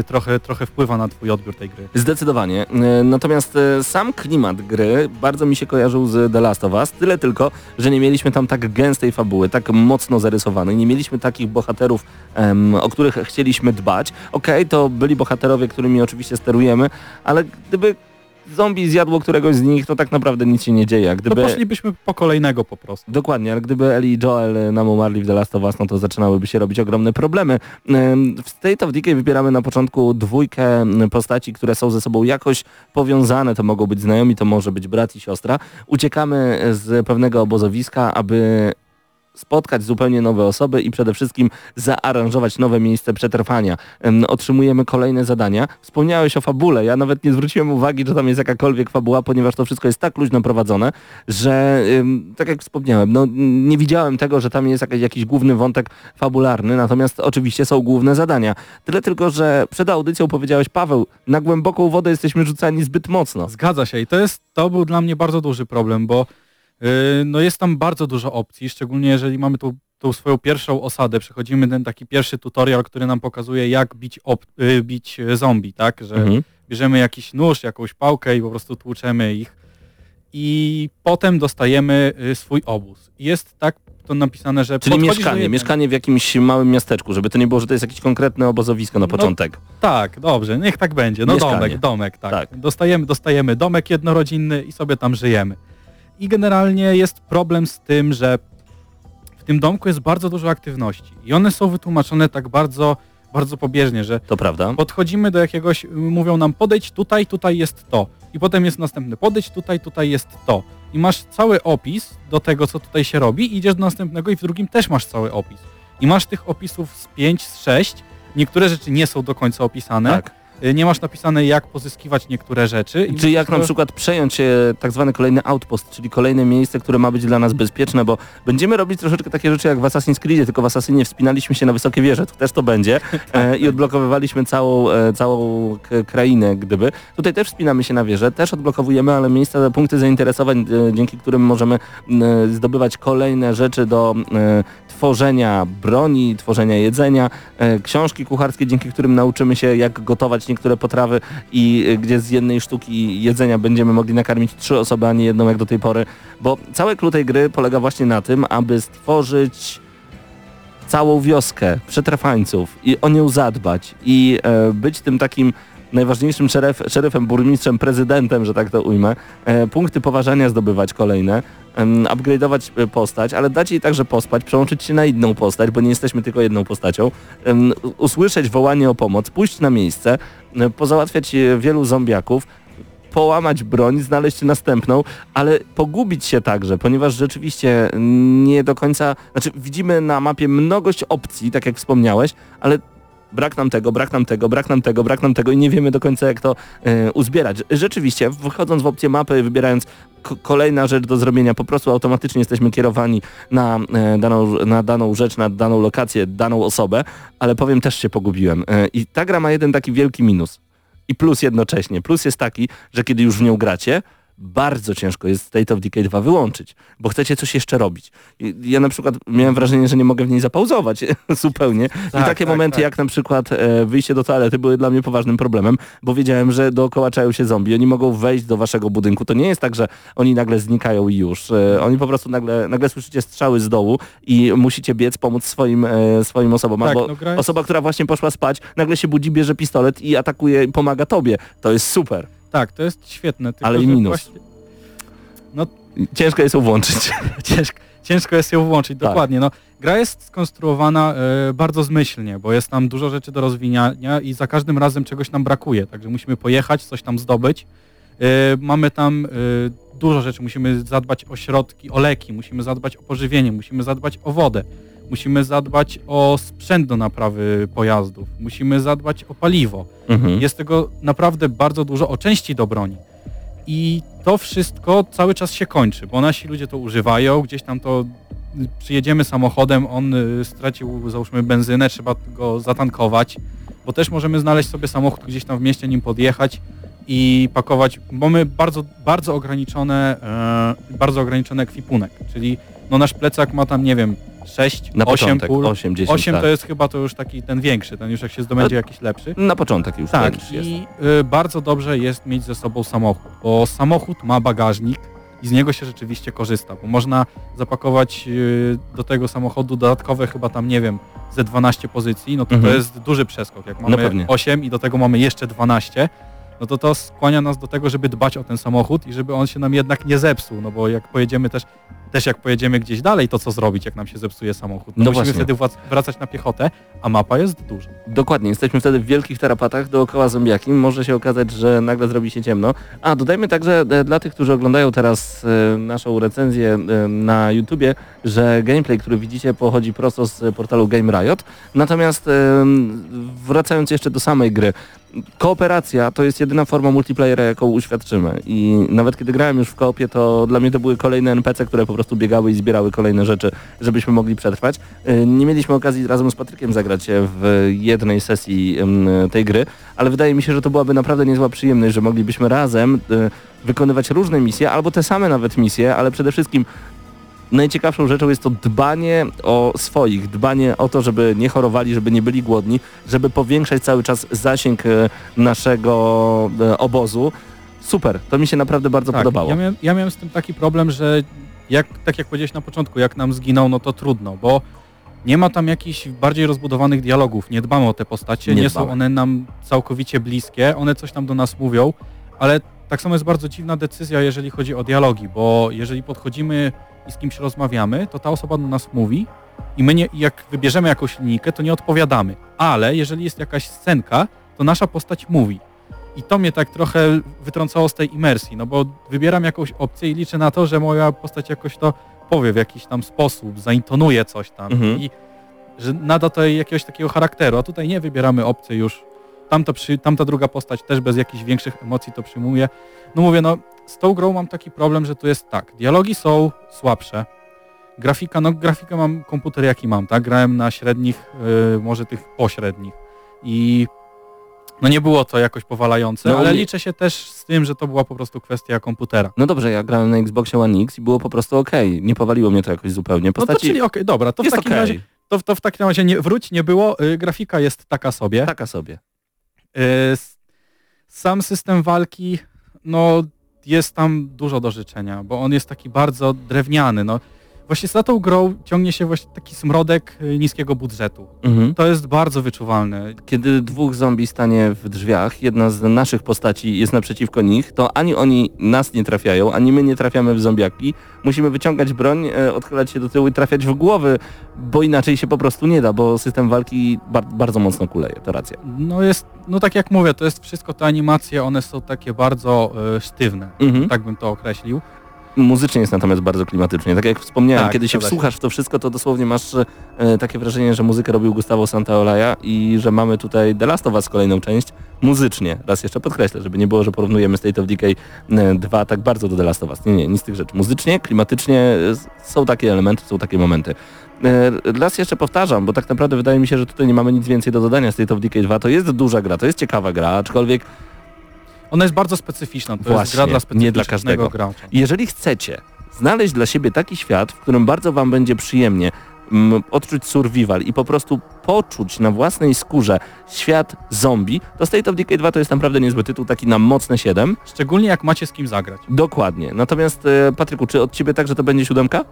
trochę, trochę wpływa na twój odbiór tej gry. Zdecydowanie. E, Natomiast e, sam klimat gry bardzo mi się kojarzył z The Last of Us, tyle tylko, że nie mieliśmy tam tak gęstej fabuły, tak mocno zarysowanej, nie mieliśmy takich bohaterów, o których chcieliśmy dbać. Okej, to byli bohaterowie, którymi oczywiście sterujemy, ale gdyby zombie zjadło któregoś z nich, to tak naprawdę nic się nie dzieje. a To Gdyby... poszlibyśmy po kolejnego po prostu. Dokładnie, ale gdyby Ellie i Joel e, nam umarli w The Last of Us, no to zaczynałyby się robić ogromne problemy. Em, W State of Decay wybieramy na początku dwójkę postaci, które są ze sobą jakoś powiązane. To mogą być znajomi, to może być brat i siostra. Uciekamy z pewnego obozowiska, aby spotkać zupełnie nowe osoby i przede wszystkim zaaranżować nowe miejsce przetrwania. Em, Otrzymujemy kolejne zadania. Wspomniałeś o fabule. Ja nawet nie zwróciłem uwagi, że tam jest jakakolwiek fabuła, ponieważ to wszystko jest tak luźno prowadzone, że tak jak wspomniałem, no nie widziałem tego, że tam jest jakiś, główny wątek fabularny, natomiast oczywiście są główne zadania. Tyle tylko, że przed audycją powiedziałeś, Paweł, na głęboką wodę jesteśmy rzucani zbyt mocno. Zgadza się i to jest, to był dla mnie bardzo duży problem, bo no jest tam bardzo dużo opcji, szczególnie jeżeli mamy tą, tą swoją pierwszą osadę, przechodzimy ten taki pierwszy tutorial, który nam pokazuje jak bić, op, yy, bić e, zombie, tak, że Mhm. bierzemy jakiś nóż, jakąś pałkę i po prostu tłuczemy ich i potem dostajemy y, swój obóz. Jest tak to napisane, że Czyli mieszkanie, mieszkanie w jakimś małym miasteczku, żeby to nie było, że to jest jakieś konkretne obozowisko na No, początek. Tak, dobrze, niech tak będzie. No Mieszkanie. domek, domek, tak. Tak. Dostajemy, dostajemy domek jednorodzinny i sobie tam żyjemy. I generalnie jest problem z tym, że w tym domku jest bardzo dużo aktywności i one są wytłumaczone tak bardzo, bardzo pobieżnie, że To prawda. podchodzimy do jakiegoś, mówią nam podejdź tutaj, tutaj jest to. I potem jest następny, podejdź tutaj, tutaj jest to. I masz cały opis do tego, co tutaj się robi, i idziesz do następnego i w drugim też masz cały opis. I masz tych opisów z 5, z 6. Niektóre rzeczy nie są do końca opisane. Tak. Y, Nie masz napisane, jak pozyskiwać niektóre rzeczy. Czy jak na to- przykład przejąć e, tak zwany kolejny outpost, czyli kolejne miejsce, które ma być dla nas bezpieczne, bo będziemy robić troszeczkę takie rzeczy jak w Assassin's Creed, tylko w Assassinie wspinaliśmy się na wysokie wieże, tu też to będzie e, i odblokowywaliśmy całą, e, całą krainę, gdyby. Tutaj też wspinamy się na wieże, też odblokowujemy, ale miejsca, punkty zainteresowań, e, dzięki którym możemy e, zdobywać kolejne rzeczy do e, tworzenia broni, tworzenia jedzenia, e, książki kucharskie, dzięki którym nauczymy się jak gotować niektóre potrawy i y, gdzie z jednej sztuki jedzenia będziemy mogli nakarmić trzy osoby, a nie jedną jak do tej pory, bo całe clue tej gry polega właśnie na tym, aby stworzyć całą wioskę przetrwańców i o nią zadbać i e, być tym takim najważniejszym szeref, szeryfem, burmistrzem, prezydentem, że tak to ujmę, e, punkty poważania zdobywać kolejne, upgrade'ować e, postać, ale dać jej także pospać, przełączyć się na inną postać, bo nie jesteśmy tylko jedną postacią, usłyszeć wołanie o pomoc, pójść na miejsce, e, pozałatwiać e, wielu zombiaków, połamać broń, znaleźć następną, ale pogubić się także, ponieważ rzeczywiście nie do końca, znaczy widzimy na mapie mnogość opcji, tak jak wspomniałeś, ale brak nam tego, brak nam tego, brak nam tego, brak nam tego i nie wiemy do końca jak to e, uzbierać. Rzeczywiście, wchodząc w opcję mapy, wybierając kolejna rzecz do zrobienia, po prostu automatycznie jesteśmy kierowani na, e, daną, na daną rzecz, na daną lokację, daną osobę, ale powiem też się pogubiłem. E, I ta gra ma jeden taki wielki minus i plus jednocześnie. Plus jest taki, że kiedy już w nią gracie, bardzo ciężko jest State of Decay 2 wyłączyć, bo chcecie coś jeszcze robić. I Ja na przykład miałem wrażenie, że nie mogę w niej zapauzować zupełnie. I Tak, takie tak, momenty tak. jak na przykład e, wyjście do toalety były dla mnie poważnym problemem, bo wiedziałem, że dookoła czają się zombie. Oni mogą wejść do waszego budynku. To nie jest tak, że oni nagle znikają i już. E, oni po prostu nagle, nagle słyszycie strzały z dołu i musicie biec, pomóc swoim, e, swoim osobom. Tak, Albo no osoba, która właśnie poszła spać, nagle się budzi, bierze pistolet i atakuje, i pomaga tobie. To jest super. Tak, to jest świetne. Tylko, Ale i minus. Właśnie, Ciężko jest ją włączyć. ciężko, ciężko jest ją włączyć, Tak. dokładnie. No, gra jest skonstruowana e, bardzo zmyślnie, bo jest tam dużo rzeczy do rozwijania i za każdym razem czegoś nam brakuje, także musimy pojechać, coś tam zdobyć. E, mamy tam e, dużo rzeczy, musimy zadbać o środki, o leki, musimy zadbać o pożywienie, musimy zadbać o wodę, musimy zadbać o sprzęt do naprawy pojazdów, musimy zadbać o paliwo. Mhm. Jest tego naprawdę bardzo dużo o części do broni. I to wszystko cały czas się kończy, bo nasi ludzie to używają, gdzieś tam to przyjedziemy samochodem, on y, stracił załóżmy benzynę, trzeba go zatankować, bo też możemy znaleźć sobie samochód gdzieś tam w mieście, nim podjechać i pakować, bo my bardzo, bardzo ograniczone, e, bardzo ograniczony ekwipunek, czyli no nasz plecak ma tam, nie wiem, 6, Na 8 początek, pól, 8, 10, 8 tak. to jest chyba to już taki ten większy, ten już jak się zdobędzie jakiś lepszy. Na początek już Tak, ten jest. i y, bardzo dobrze jest mieć ze sobą samochód, bo samochód ma bagażnik i z niego się rzeczywiście korzysta, bo można zapakować y, do tego samochodu dodatkowe chyba tam, nie wiem, ze 12 pozycji, no to Mhm. to jest duży przeskok. Jak No mamy pewnie. 8 i do tego mamy jeszcze 12, no to to skłania nas do tego, żeby dbać o ten samochód i żeby on się nam jednak nie zepsuł, no bo jak pojedziemy też, też jak pojedziemy gdzieś dalej, to co zrobić, jak nam się zepsuje samochód? No, No musimy właśnie. wtedy wrac- wracać na piechotę, a mapa jest duża. Dokładnie, jesteśmy wtedy w wielkich tarapatach dookoła zombiaki. Może się okazać, że nagle zrobi się ciemno. A dodajmy także e, dla tych, którzy oglądają teraz e, naszą recenzję e, na YouTubie, że gameplay, który widzicie pochodzi prosto z portalu Game Riot. Natomiast wracając jeszcze do samej gry, kooperacja to jest jedyna forma multiplayera, jaką uświadczymy. I nawet kiedy grałem już w koopie, to dla mnie to były kolejne NPC, które po prostu biegały i zbierały kolejne rzeczy, żebyśmy mogli przetrwać. E, Nie mieliśmy okazji razem z Patrykiem zagrać w jednej sesji tej gry, ale wydaje mi się, że to byłaby naprawdę niezła przyjemność, że moglibyśmy razem e, wykonywać różne misje, albo te same nawet misje, ale przede wszystkim najciekawszą rzeczą jest to dbanie o swoich, dbanie o to, żeby nie chorowali, żeby nie byli głodni, żeby powiększać cały czas zasięg e, naszego obozu. Super, to mi się naprawdę bardzo podobało. Ja miałem, ja miałem z tym taki problem, że jak, tak jak powiedziałeś na początku, jak nam zginął, no to trudno, bo nie ma tam jakichś bardziej rozbudowanych dialogów, nie dbamy o te postacie, Nie nie, są one nam całkowicie bliskie, one coś tam do nas mówią, ale tak samo jest bardzo dziwna decyzja, jeżeli chodzi o dialogi, bo jeżeli podchodzimy i z kimś rozmawiamy, to ta osoba do nas mówi i my nie, jak wybierzemy jakąś linijkę, to nie odpowiadamy, ale jeżeli jest jakaś scenka, to nasza postać mówi. I to mnie tak trochę wytrącało z tej imersji, no bo wybieram jakąś opcję i liczę na to, że moja postać jakoś to powie w jakiś tam sposób, zaintonuje coś tam Mhm. i że nada to jakiegoś takiego charakteru, a tutaj nie wybieramy opcję już. Tamta, przy, tamta druga postać też bez jakichś większych emocji to przyjmuje. No mówię, no z tą grą mam taki problem, że tu jest tak, dialogi są słabsze, grafika, no grafikę mam komputer jaki mam, tak? Grałem na średnich, yy, może tych pośrednich i no nie było to jakoś powalające, No, ale nie- liczę się też z tym, że to była po prostu kwestia komputera. No dobrze, ja grałem na Xboxie One X i było po prostu okej. Nie powaliło mnie to jakoś zupełnie. No to Postaci czyli okej, dobra, to w takim okej. razie, to, to w takim razie nie, wróć, nie było, yy, grafika jest taka sobie. Taka sobie. Yy, s- sam system walki, no jest tam dużo do życzenia, bo on jest taki bardzo drewniany, no. Właśnie za tą grą ciągnie się właśnie taki smrodek yy, niskiego budżetu. Mhm. To jest bardzo wyczuwalne. Kiedy dwóch zombie stanie w drzwiach, jedna z naszych postaci jest naprzeciwko nich, to ani oni nas nie trafiają, ani my nie trafiamy w zombiaki. Musimy wyciągać broń, e, odchylać się do tyłu i trafiać w głowy, bo inaczej się po prostu nie da, bo system walki bar bardzo mocno kuleje, to racja. No jest, no tak jak mówię, to jest wszystko te animacje, one są takie bardzo yy, sztywne, Mhm. tak bym to określił. Muzycznie jest natomiast bardzo klimatycznie. Tak jak wspomniałem, Tak, kiedy się wsłuchasz w to wszystko, to dosłownie masz e, takie wrażenie, że muzykę robił Gustavo Santaolalla i że mamy tutaj The Last of Us kolejną część muzycznie. Raz jeszcze podkreślę, żeby nie było, że porównujemy State of Decay e, 2 tak bardzo do The Last of Us. Nie, nie, nic z tych rzeczy. Muzycznie, klimatycznie e, są takie elementy, są takie momenty. E, Raz jeszcze powtarzam, bo tak naprawdę wydaje mi się, że tutaj nie mamy nic więcej do dodania State of Decay 2. To jest duża gra, to jest ciekawa gra, aczkolwiek Ona jest bardzo specyficzna, to jest Właśnie, gra dla nie dla specyficznego każdego. gracza. Jeżeli chcecie znaleźć dla siebie taki świat, w którym bardzo wam będzie przyjemnie mm, odczuć survival i po prostu poczuć na własnej skórze świat zombie, to State of Decay 2 to jest naprawdę niezły tytuł, taki na mocne 7. Szczególnie jak macie z kim zagrać. Dokładnie. Natomiast e, Patryku, czy od ciebie także to będzie siódemka?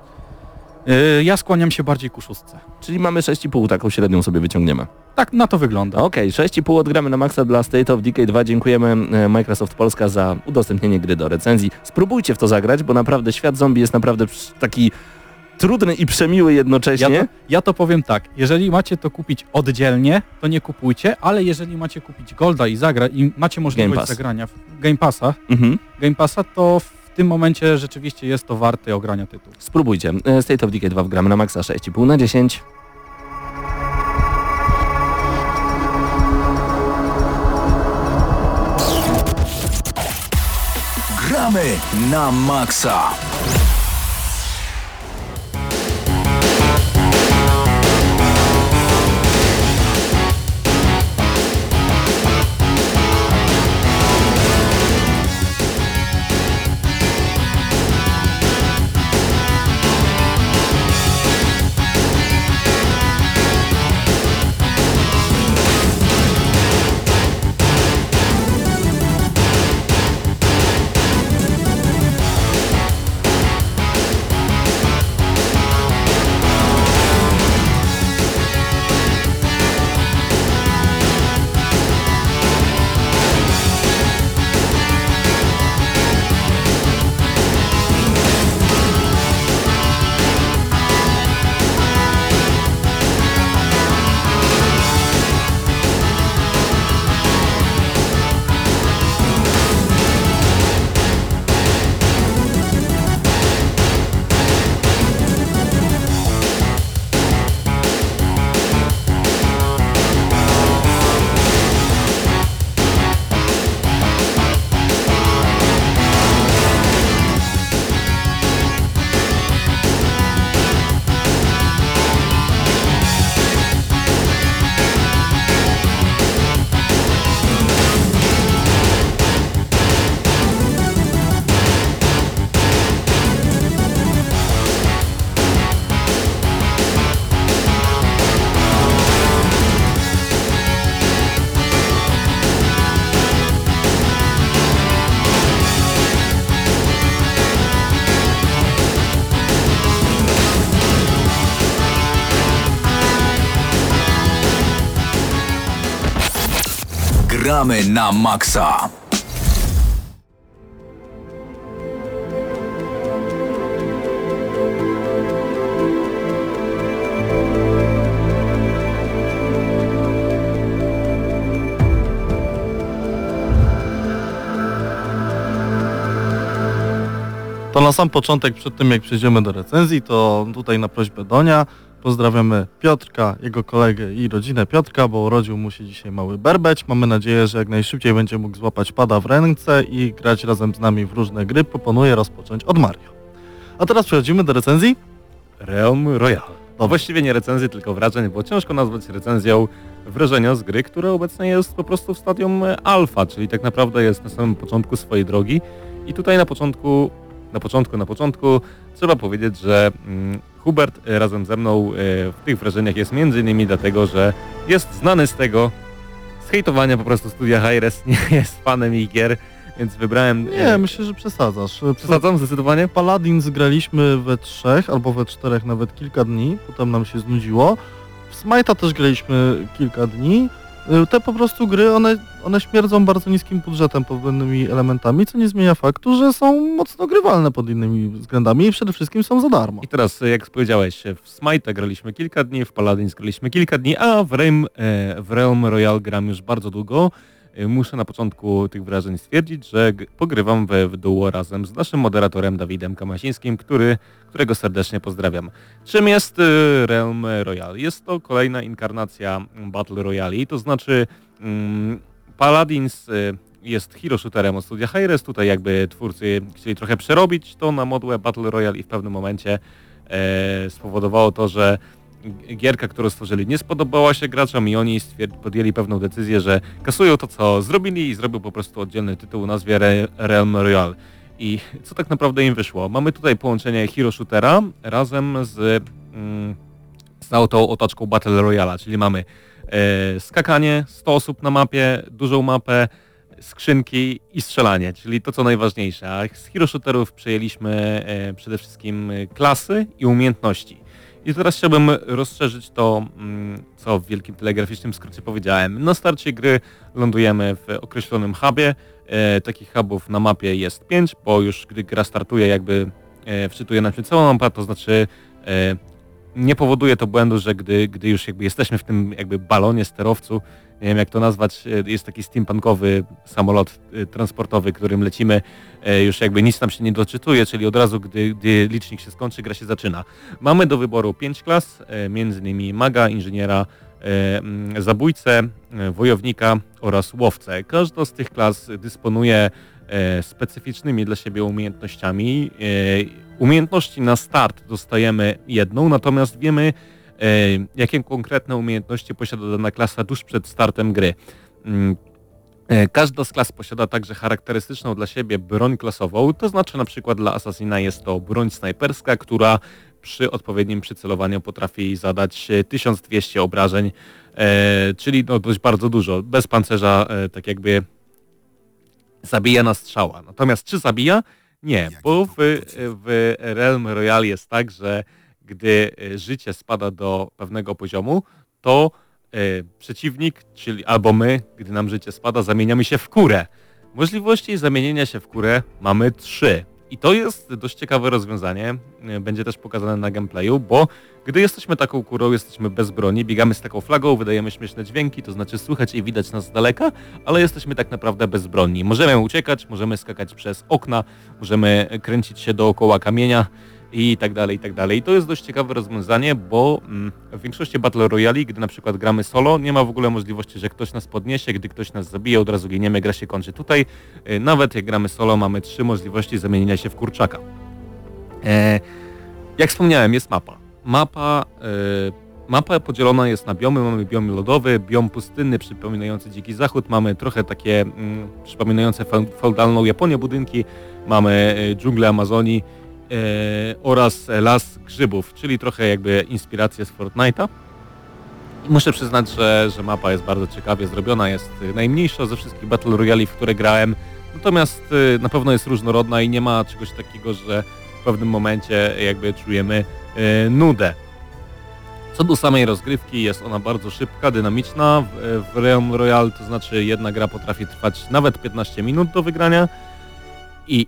Yy, ja skłaniam się bardziej ku szóstce. Czyli mamy 6,5, taką średnią sobie wyciągniemy. Tak na to wygląda. Okej, 6,5 odgramy na maksa dla State of Decay 2. Dziękujemy e, Microsoft Polska za udostępnienie gry do recenzji. Spróbujcie w to zagrać, bo naprawdę świat zombie jest naprawdę taki trudny i przemiły Ja jednocześnie. to, ja to powiem tak, jeżeli macie to kupić oddzielnie, to nie kupujcie, ale jeżeli macie kupić Golda i zagra i macie możliwość zagrania w Game Passa, Mhm. Game Passa, to w tym momencie rzeczywiście jest to warte ogrania tytułu. Spróbujcie. E, State of Decay 2 wgramy na maksa 6,5 na 10. Gramy na maksa. Gramy na maksa. To na sam początek, przed tym jak przejdziemy do recenzji, to tutaj na prośbę Donia pozdrawiamy Piotrka, jego kolegę i rodzinę Piotrka, bo urodził mu się dzisiaj mały berbeć. Mamy nadzieję, że jak najszybciej będzie mógł złapać pada w ręce i grać razem z nami w różne gry. Proponuję rozpocząć od Mario. A teraz przechodzimy do recenzji. Realm Royale. Dobrze. Właściwie nie recenzji, tylko wrażeń, bo ciężko nazwać recenzją wrażenia z gry, która obecnie jest po prostu w stadium alfa, czyli tak naprawdę jest na samym początku swojej drogi. I tutaj na początku, na początku, na początku trzeba powiedzieć, że mm, Hubert e, razem ze mną e, w tych wrażeniach jest między innymi dlatego, że jest znany z tego, z hejtowania po prostu studia Hi-Res, nie jest fanem ich gier, więc wybrałem... Nie, e, myślę, że przesadzasz. Przesadzam zdecydowanie? Paladin zgraliśmy we trzech albo we czterech nawet kilka dni, potem nam się znudziło. W Smite'a też graliśmy kilka dni. Y, Te po prostu gry, one, one śmierdzą bardzo niskim budżetem pod pewnymi elementami, co nie zmienia faktu, że są mocno grywalne pod innymi względami i przede wszystkim są za darmo. I teraz, jak powiedziałeś, w Smite graliśmy kilka dni, w Paladins graliśmy kilka dni, a w Realm, w Realm Royale gram już bardzo długo. E, Muszę na początku tych wrażeń stwierdzić, że pogrywam we w duo razem z naszym moderatorem Dawidem Kamasińskim, który, którego serdecznie pozdrawiam. Czym jest e, Realm Royale? Jest to kolejna inkarnacja Battle Royale, to znaczy mm, Paladins e, jest hero shooterem od studia Hi-Res. Tutaj jakby twórcy chcieli trochę przerobić to na modłę Battle Royale i w pewnym momencie e, spowodowało to, że gierka, którą stworzyli, nie spodobała się graczom i oni podjęli pewną decyzję, że kasują to, co zrobili i zrobił po prostu oddzielny tytuł o nazwie Re Realm Royale. I co tak naprawdę im wyszło? Mamy tutaj połączenie Hero Shootera razem z, mm, z tą otoczką Battle Royale, czyli mamy e, skakanie, 100 osób na mapie, dużą mapę, skrzynki i strzelanie, czyli to co najważniejsze. A z Hero Shooterów przejęliśmy e, przede wszystkim klasy i umiejętności. I teraz chciałbym rozszerzyć to, mm, co w wielkim telegraficznym skrócie powiedziałem. Na starcie gry lądujemy w określonym hubie. E, takich hubów na mapie jest 5, bo już gdy gra startuje jakby e, wczytuje nam się całą mapę, to znaczy e, nie powoduje to błędu, że gdy, gdy już jakby jesteśmy w tym jakby balonie, sterowcu, nie wiem jak to nazwać, e, jest taki steampunkowy samolot e, transportowy, którym lecimy, e, już jakby nic nam się nie doczytuje, czyli od razu, gdy, gdy licznik się skończy, gra się zaczyna. Mamy do wyboru pięć klas, między innymi maga, inżyniera, zabójcę, wojownika oraz łowcę. Każda z tych klas dysponuje specyficznymi dla siebie umiejętnościami. Umiejętności na start dostajemy jedną, natomiast wiemy, E, jakie konkretne umiejętności posiada dana klasa tuż przed startem gry. Mm, e, każda z klas posiada także charakterystyczną dla siebie broń klasową, to znaczy na przykład dla Assassina jest to broń snajperska, która przy odpowiednim przycelowaniu potrafi zadać 1200 obrażeń, e, czyli no dość bardzo dużo. Bez pancerza tak jakby zabija na strzała. Natomiast czy zabija? Nie, bo w, w Realm Royale jest tak, że gdy e, życie spada do pewnego poziomu, to e, przeciwnik, czyli albo my, gdy nam życie spada, zamieniamy się w kurę. Możliwości zamienienia się w kurę mamy trzy. I to jest dość ciekawe rozwiązanie, e, będzie też pokazane na gameplayu, bo gdy jesteśmy taką kurą, jesteśmy bez broni, biegamy z taką flagą, wydajemy śmieszne dźwięki, to znaczy słychać i widać nas z daleka, ale jesteśmy tak naprawdę bezbronni. Możemy uciekać, możemy skakać przez okna, możemy kręcić się dookoła kamienia, i tak dalej, i tak dalej. I to jest dość ciekawe rozwiązanie, bo mm, w większości Battle Royale, gdy na przykład gramy solo, nie ma w ogóle możliwości, że ktoś nas podniesie, gdy ktoś nas zabije, od razu giniemy, gra się kończy. Tutaj y, nawet jak gramy solo, mamy trzy możliwości zamienienia się w kurczaka. E, jak wspomniałem, jest mapa. Mapa, e, mapa podzielona jest na biomy, mamy biom lodowy, biom pustynny przypominający dziki zachód, mamy trochę takie mm, przypominające feudalną Japonię budynki, mamy e, dżunglę Amazonii, e, oraz Las Grzybów, czyli trochę jakby inspirację z Fortnite'a. Muszę przyznać, że, że mapa jest bardzo ciekawie zrobiona, jest najmniejsza ze wszystkich Battle Royale, w które grałem, natomiast y, na pewno jest różnorodna i nie ma czegoś takiego, że w pewnym momencie jakby czujemy y, nudę. Co do samej rozgrywki, jest ona bardzo szybka, dynamiczna. W, w Realm Royale to znaczy jedna gra potrafi trwać nawet 15 minut do wygrania i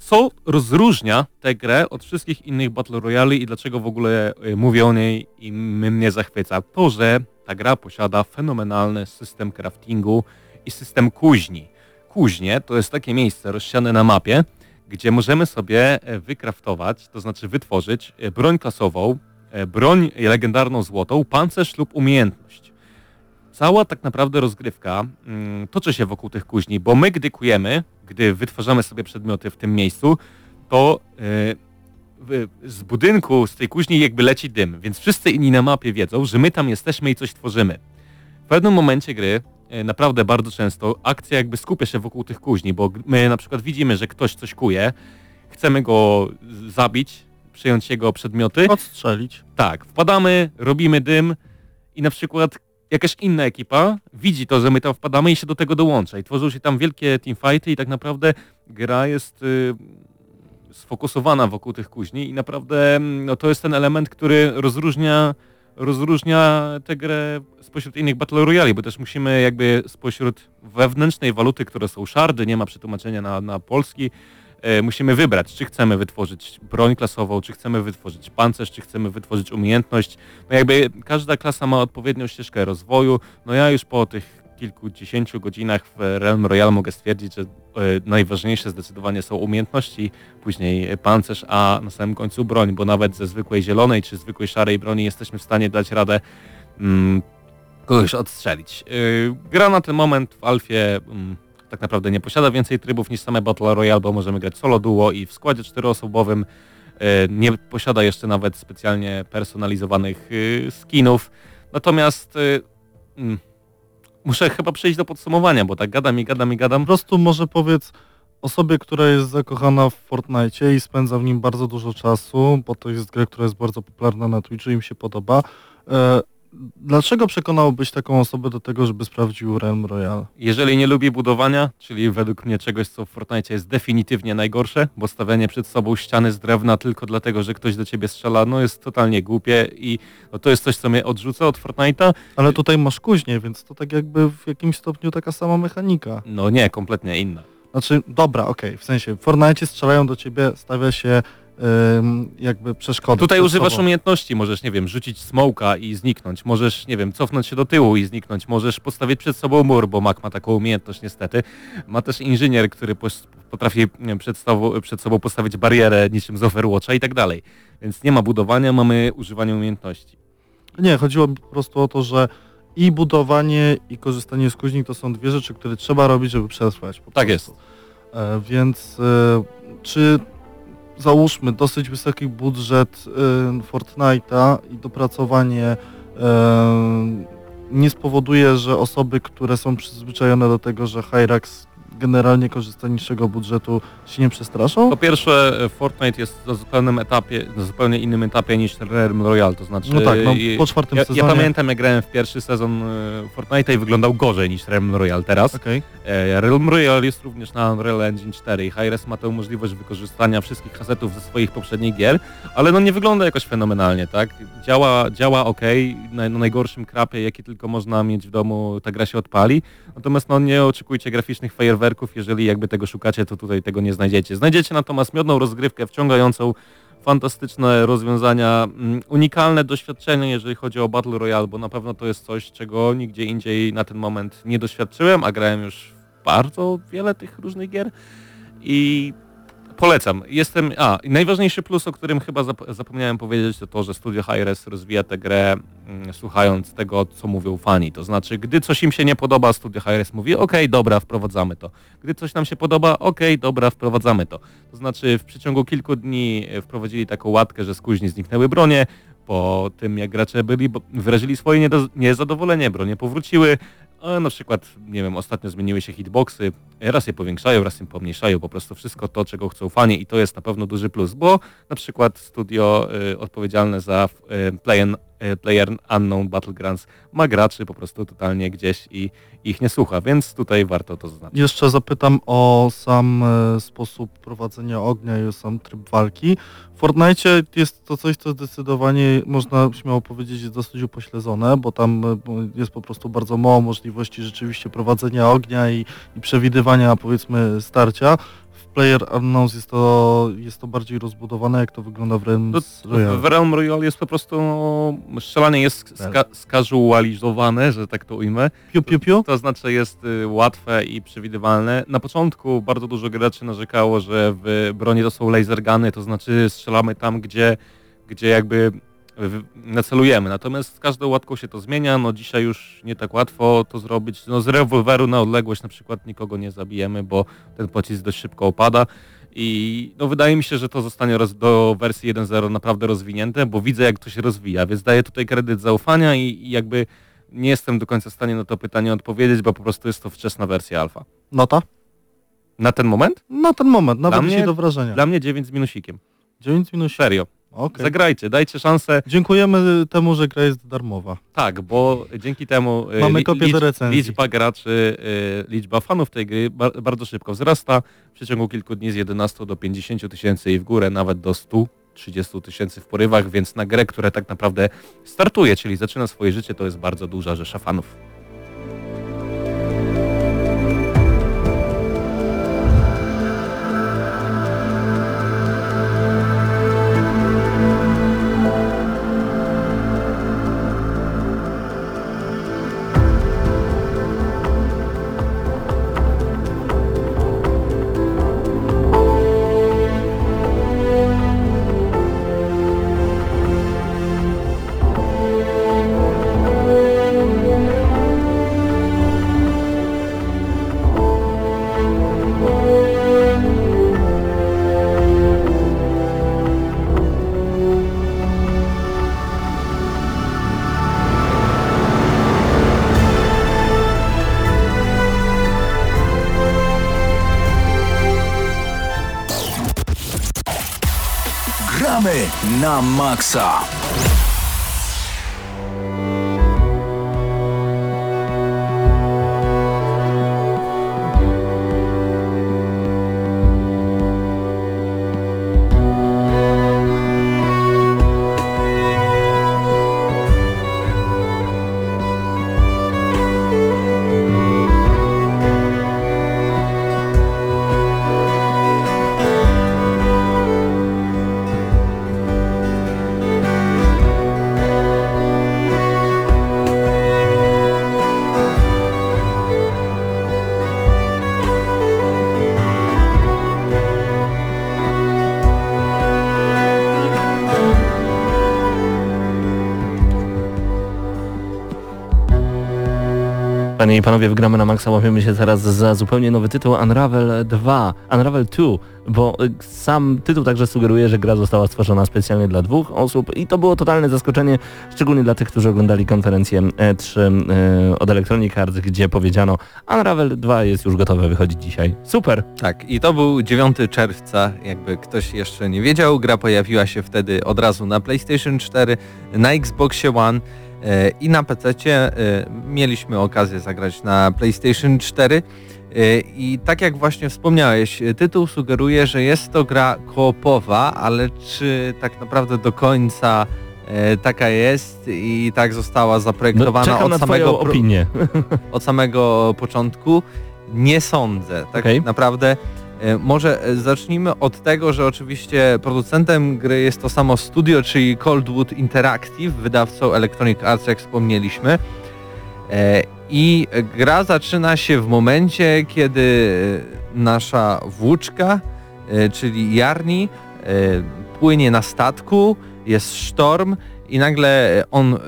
co rozróżnia tę grę od wszystkich innych Battle Royale i dlaczego w ogóle y, mówię o niej i mnie zachwyca? To, że ta gra posiada fenomenalny system craftingu i system kuźni. Kuźnie to jest takie miejsce rozsiane na mapie, gdzie możemy sobie e, wykraftować, to znaczy wytworzyć e, broń klasową, e, broń legendarną złotą, pancerz lub umiejętność. Cała tak naprawdę rozgrywka mm, toczy się wokół tych kuźni, bo my gdy kujemy, gdy wytwarzamy sobie przedmioty w tym miejscu, to yy, z budynku, z tej kuźni jakby leci dym, więc wszyscy inni na mapie wiedzą, że my tam jesteśmy i coś tworzymy. W pewnym momencie gry, yy, naprawdę bardzo często, akcja jakby skupia się wokół tych kuźni, bo my na przykład widzimy, że ktoś coś kuje, chcemy go zabić, przejąć jego przedmioty. Odstrzelić. Tak, wpadamy, robimy dym i na przykład jakaś inna ekipa widzi to, że my tam wpadamy i się do tego dołącza. I tworzą się tam wielkie teamfighty i tak naprawdę gra jest y, sfokusowana wokół tych kuźni i naprawdę mm, no, to jest ten element, który rozróżnia rozróżnia tę grę spośród innych Battle Royale, bo też musimy jakby spośród wewnętrznej waluty, które są szardy, nie ma przetłumaczenia na, na polski, musimy wybrać, czy chcemy wytworzyć broń klasową, czy chcemy wytworzyć pancerz, czy chcemy wytworzyć umiejętność. No jakby każda klasa ma odpowiednią ścieżkę rozwoju. No ja już po tych kilkudziesięciu godzinach w Realm Royale mogę stwierdzić, że e, najważniejsze zdecydowanie są umiejętności, później pancerz, a na samym końcu broń, bo nawet ze zwykłej zielonej czy zwykłej szarej broni jesteśmy w stanie dać radę mm, kogoś odstrzelić. Yy, gra na ten moment w Alfie mm, tak naprawdę nie posiada więcej trybów niż same Battle Royale, bo możemy grać solo duo i w składzie czteroosobowym. e, nie posiada jeszcze nawet specjalnie personalizowanych e, skinów. Natomiast e, mm, muszę chyba przejść do podsumowania, bo tak gadam i gadam i gadam. Po prostu może powiedz osobie, która jest zakochana w Fortnite i spędza w nim bardzo dużo czasu, bo to jest gra, która jest bardzo popularna na Twitchu i im się podoba. Dlaczego przekonałbyś taką osobę do tego, żeby sprawdził Realm Royale? Jeżeli nie lubi budowania, czyli według mnie czegoś, co w Fortnite jest definitywnie najgorsze, bo stawianie przed sobą ściany z drewna tylko dlatego, że ktoś do ciebie strzela, no jest totalnie głupie i no, to jest coś, co mnie odrzuca od Fortnite'a. Ale tutaj masz kuźnię, więc to tak jakby w jakimś stopniu taka sama mechanika. No nie, kompletnie inna. Znaczy, dobra, okej, w sensie w Fortnite strzelają do ciebie, stawia się jakby przeszkody. Tutaj używasz sobą. umiejętności, możesz, nie wiem, rzucić smoka i zniknąć, możesz, nie wiem, cofnąć się do tyłu i zniknąć, możesz postawić przed sobą mur, bo Mac ma taką umiejętność niestety. Ma też inżynier, który potrafi wiem, przed, sobą, przed sobą postawić barierę niczym z Overwatcha i tak dalej. Więc nie ma budowania, mamy używanie umiejętności. Nie, chodziło po prostu o to, że i budowanie, i korzystanie z kuźni to są dwie rzeczy, które trzeba robić, żeby przetrwać. Tak prostu. jest. E, więc e, czy załóżmy dosyć wysoki budżet e, Fortnite'a i dopracowanie e, nie spowoduje, że osoby, które są przyzwyczajone do tego, że Hyrax generalnie korzysta z niższego budżetu, się nie przestraszą? Po pierwsze, Fortnite jest na zupełnym etapie, na zupełnie innym etapie niż Realm Royale, to znaczy... No tak, no, po czwartym ja, sezonie. Ja pamiętam, jak grałem w pierwszy sezon e, Fortnite'a i wyglądał gorzej niż Realm Royale teraz. Okej. E, Realm Royale jest również na Unreal Engine 4 i Hi-Res ma tę możliwość wykorzystania wszystkich kasetów ze swoich poprzednich gier, ale no nie wygląda jakoś fenomenalnie, tak? Działa, działa ok, na, na najgorszym krapie, jaki tylko można mieć w domu, ta gra się odpali, natomiast no nie oczekujcie graficznych fajerwerków, jeżeli jakby tego szukacie, to tutaj tego nie znajdziecie. Znajdziecie natomiast miodną rozgrywkę, wciągającą, fantastyczne rozwiązania, mm, unikalne doświadczenie, jeżeli chodzi o Battle Royale, bo na pewno to jest coś, czego nigdzie indziej na ten moment nie doświadczyłem, a grałem już bardzo wiele tych różnych gier i polecam. Jestem, a, najważniejszy plus, o którym chyba zap- zapomniałem powiedzieć, to to, że Studio Hi-Res rozwija tę grę mm, słuchając tego, co mówią fani. To znaczy, gdy coś im się nie podoba, Studio Hi-Res mówi, okej, dobra, wprowadzamy to. Gdy coś nam się podoba, okej, dobra, wprowadzamy to. To znaczy, w przeciągu kilku dni e, wprowadzili taką łatkę, że z kuźni zniknęły bronie, po tym jak gracze byli, wyrazili swoje niezadowolenie, bronie powróciły, a na przykład, nie wiem, ostatnio zmieniły się hitboxy, raz je powiększają, raz je pomniejszają, po prostu wszystko to, czego chcą fani i to jest na pewno duży plus, bo na przykład studio y, odpowiedzialne za y, Player, y, Player Unknown Battlegrounds ma graczy po prostu totalnie gdzieś i ich nie słucha, więc tutaj warto to zaznaczyć. Jeszcze zapytam o sam e, sposób prowadzenia ognia i o sam tryb walki. W Fortnite jest to coś, co zdecydowanie można śmiało powiedzieć dosyć upośledzone, bo tam e, jest po prostu bardzo mało możliwości rzeczywiście prowadzenia ognia i, i przewidywania powiedzmy starcia. Player Unknowns jest to, jest to bardziej rozbudowane, jak to wygląda w Realms No, Royale. w Realm Royale jest po prostu, no, strzelanie jest ska skazualizowane, że tak to ujmę. Piu, piu, piu. To znaczy jest y, łatwe i przewidywalne. Na początku bardzo dużo graczy narzekało, że w broni to są laser guny, to znaczy strzelamy tam, gdzie, gdzie jakby nacelujemy. Natomiast z każdą łatką się to zmienia. No dzisiaj już nie tak łatwo to zrobić. No z rewolweru na odległość na przykład nikogo nie zabijemy, bo ten pocisk dość szybko opada. I no wydaje mi się, że to zostanie roz, do wersji 1.0 naprawdę rozwinięte, bo widzę jak to się rozwija, więc daję tutaj kredyt zaufania i, i jakby nie jestem do końca w stanie na to pytanie odpowiedzieć, bo po prostu jest to wczesna wersja alfa. Nota? Na ten moment? Na ten moment, nawet Dla mnie- do wrażenia. Dla mnie 9 z minusikiem. 9 minut. Serio. Okej. Zagrajcie, dajcie szansę. Dziękujemy temu, że gra jest darmowa. Tak, bo dzięki temu y, Mamy li- kopię do recenzji. liczba graczy, y, liczba fanów tej gry ba bardzo szybko wzrasta. W przeciągu kilku dni z 11 do 50 tysięcy i w górę nawet do 130 tysięcy w porywach, więc na grę, która tak naprawdę startuje, czyli zaczyna swoje życie, to jest bardzo duża rzesza fanów. Na Panie i panowie, wgramy na maksa, łapiemy się teraz za zupełnie nowy tytuł Unravel 2, Unravel 2, bo y, sam tytuł także sugeruje, że gra została stworzona specjalnie dla dwóch osób i to było totalne zaskoczenie, szczególnie dla tych, którzy oglądali konferencję E3 y, od Electronic Arts, gdzie powiedziano Unravel 2 jest już gotowe wychodzić dzisiaj. Super! Tak, i to był 9 czerwca, jakby ktoś jeszcze nie wiedział, gra pojawiła się wtedy od razu na PlayStation 4, na Xboxie One i na PC. Mieliśmy okazję zagrać na PlayStation 4 e, i tak jak właśnie wspomniałeś, tytuł sugeruje, że jest to gra koopowa, ale czy tak naprawdę do końca e, taka jest i tak została No, zaprojektowana czekam od samego opinię. od samego początku? Nie sądzę. Tak Okej. naprawdę e, może e, zacznijmy od tego, że oczywiście producentem gry jest to samo studio, czyli Coldwood Interactive, wydawcą Electronic Arts, jak wspomnieliśmy. E, I gra zaczyna się w momencie, kiedy e, nasza włóczka, e, czyli Jarni, e, płynie na statku, jest sztorm i nagle on e,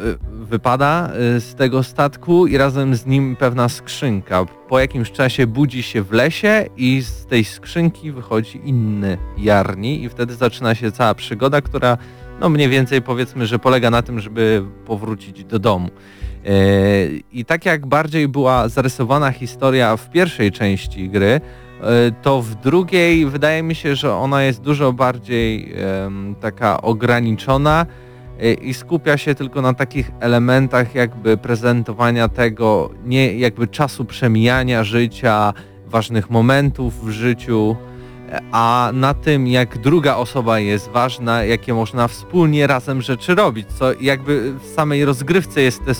wypada e, z tego statku i razem z nim pewna skrzynka. Po jakimś czasie budzi się w lesie i z tej skrzynki wychodzi inny Jarni i wtedy zaczyna się cała przygoda, która no mniej więcej powiedzmy, że polega na tym, żeby powrócić do domu. E, I tak jak bardziej była zarysowana historia w pierwszej części gry, e, to w drugiej wydaje mi się, że ona jest dużo bardziej taka ograniczona i skupia się tylko na takich elementach jakby prezentowania tego, nie jakby czasu przemijania życia, ważnych momentów w życiu, e, a na tym jak druga osoba jest ważna, jakie można wspólnie razem rzeczy robić, co jakby w samej rozgrywce jest też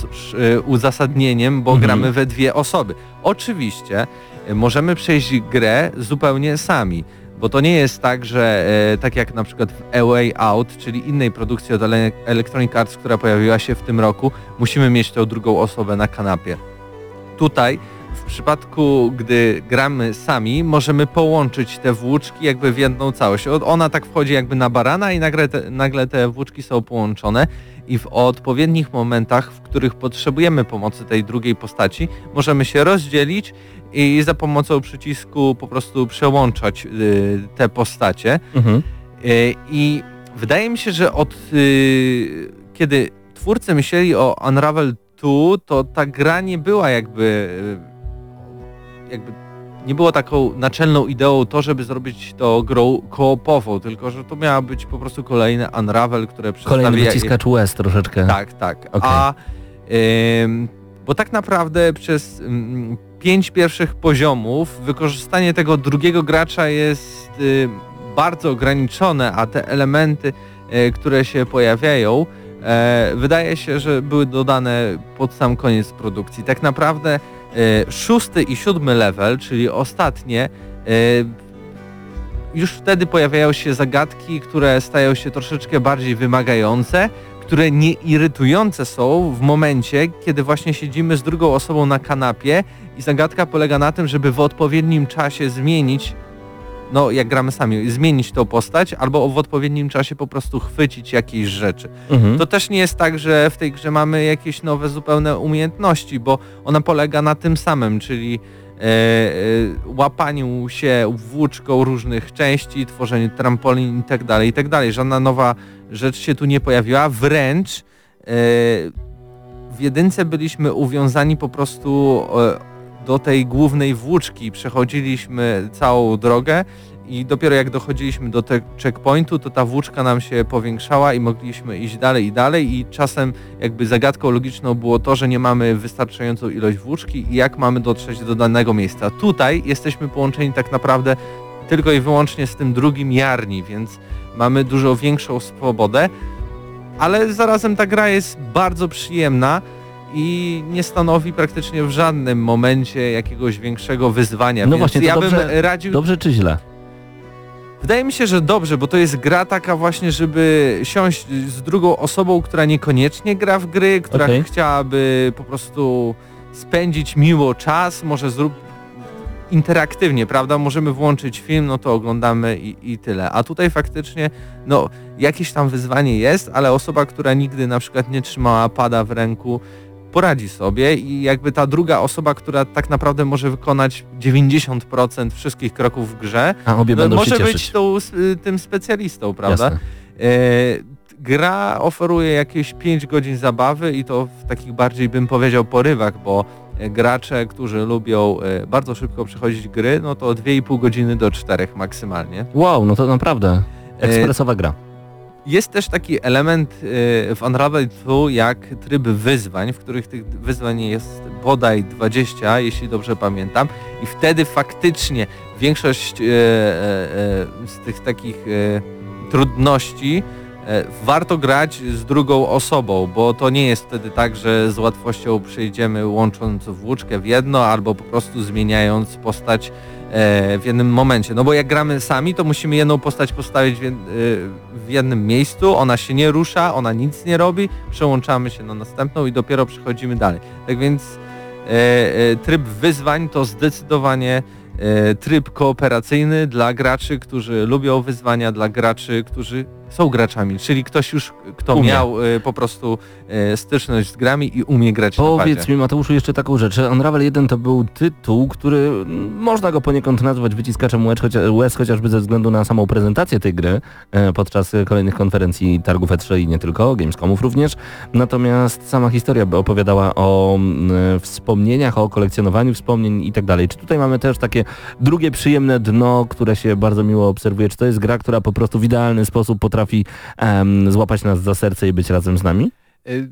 e, uzasadnieniem, bo Mhm. gramy we dwie osoby. Oczywiście e, możemy przejść grę zupełnie sami. Bo to nie jest tak, że e, tak jak na przykład w A Way Out, czyli innej produkcji od Ele- Electronic Arts, która pojawiła się w tym roku, musimy mieć tą drugą osobę na kanapie. Tutaj w przypadku, gdy gramy sami, możemy połączyć te włóczki jakby w jedną całość. Ona tak wchodzi jakby na barana i nagle te, nagle te włóczki są połączone i w odpowiednich momentach, w których potrzebujemy pomocy tej drugiej postaci, możemy się rozdzielić i za pomocą przycisku po prostu przełączać y, te postacie. Mhm. Y, I wydaje mi się, że od y, kiedy twórcy myśleli o Unravel 2, to ta gra nie była jakby y, jakby nie było taką naczelną ideą to, żeby zrobić to grą koopową, tylko że to miała być po prostu kolejny Unravel, które Kolejny przedstawia... wyciskacz łez troszeczkę. Tak, tak. Okej. A ym, bo tak naprawdę przez ym, pięć pierwszych poziomów wykorzystanie tego drugiego gracza jest y, bardzo ograniczone, a te elementy, y, które się pojawiają, e, wydaje się, że były dodane pod sam koniec produkcji. Tak naprawdę szósty i siódmy level, czyli ostatnie, e, już wtedy pojawiają się zagadki, które stają się troszeczkę bardziej wymagające, które nie irytujące są w momencie, kiedy właśnie siedzimy z drugą osobą na kanapie i zagadka polega na tym, żeby w odpowiednim czasie zmienić, no jak gramy sami, zmienić tą postać albo w odpowiednim czasie po prostu chwycić jakieś rzeczy. Mhm. To też nie jest tak, że w tej grze mamy jakieś nowe zupełne umiejętności, bo ona polega na tym samym, czyli e, e, łapaniu się włóczką różnych części, tworzeniu trampolin i tak dalej, i tak dalej. Żadna nowa rzecz się tu nie pojawiła, wręcz e, w jedynce byliśmy uwiązani po prostu e, do tej głównej włóczki, przechodziliśmy całą drogę i dopiero jak dochodziliśmy do te checkpointu, to ta włóczka nam się powiększała i mogliśmy iść dalej i dalej. I czasem jakby zagadką logiczną było to, że nie mamy wystarczającą ilość włóczki i jak mamy dotrzeć do danego miejsca. Tutaj jesteśmy połączeni tak naprawdę tylko i wyłącznie z tym drugim Jarni, więc mamy dużo większą swobodę, ale zarazem ta gra jest bardzo przyjemna i nie stanowi praktycznie w żadnym momencie jakiegoś większego wyzwania. No więc właśnie, to ja dobrze- bym radził. Dobrze czy źle? Wydaje mi się, że dobrze, bo to jest gra taka właśnie, żeby siąść z drugą osobą, która niekoniecznie gra w gry, która Okej. chciałaby po prostu spędzić miło czas, może zrób interaktywnie, prawda? Możemy włączyć film, no to oglądamy i, i tyle. A tutaj faktycznie, no, jakieś tam wyzwanie jest, ale osoba, która nigdy na przykład nie trzymała pada w ręku, poradzi sobie i jakby ta druga osoba, która tak naprawdę może wykonać 90% wszystkich kroków w grze, no, może być tą, y, tym specjalistą, prawda? Jasne. E, gra oferuje jakieś 5 godzin zabawy i to w takich bardziej bym powiedział porywach, bo e, gracze, którzy lubią e, bardzo szybko przechodzić gry, no to 2,5 godziny do 4 maksymalnie. Wow, no to naprawdę ekspresowa gra. Jest też taki element e, w Unravel 2 jak tryb wyzwań, w których tych wyzwań jest bodaj 20, jeśli dobrze pamiętam. I wtedy faktycznie większość e, e, z tych takich trudności warto grać z drugą osobą, bo to nie jest wtedy tak, że z łatwością przejdziemy łącząc włóczkę w jedno albo po prostu zmieniając postać w jednym momencie. No bo jak gramy sami, to musimy jedną postać postawić e, w jednym miejscu, ona się nie rusza, ona nic nie robi, przełączamy się na następną i dopiero przechodzimy dalej. Tak więc e, e, tryb wyzwań to zdecydowanie e, tryb kooperacyjny dla graczy, którzy lubią wyzwania, dla graczy, którzy są graczami, czyli ktoś już, kto Umie. miał e, po prostu e, styczność z grami i umie grać na Powiedz padzie. mi Mateuszu jeszcze taką rzecz. Unravel 1 to był tytuł, który można go poniekąd nazwać wyciskaczem łez, chocia, łez chociażby ze względu na samą prezentację tej gry e, podczas kolejnych konferencji targów E3 i nie tylko, Gamescomów również. Natomiast sama historia by opowiadała o wspomnieniach, o kolekcjonowaniu wspomnień i tak dalej. Czy tutaj mamy też takie drugie przyjemne dno, które się bardzo miło obserwuje? Czy to jest gra, która po prostu w idealny sposób potrafi em, złapać nas za serce i być razem z nami? Y,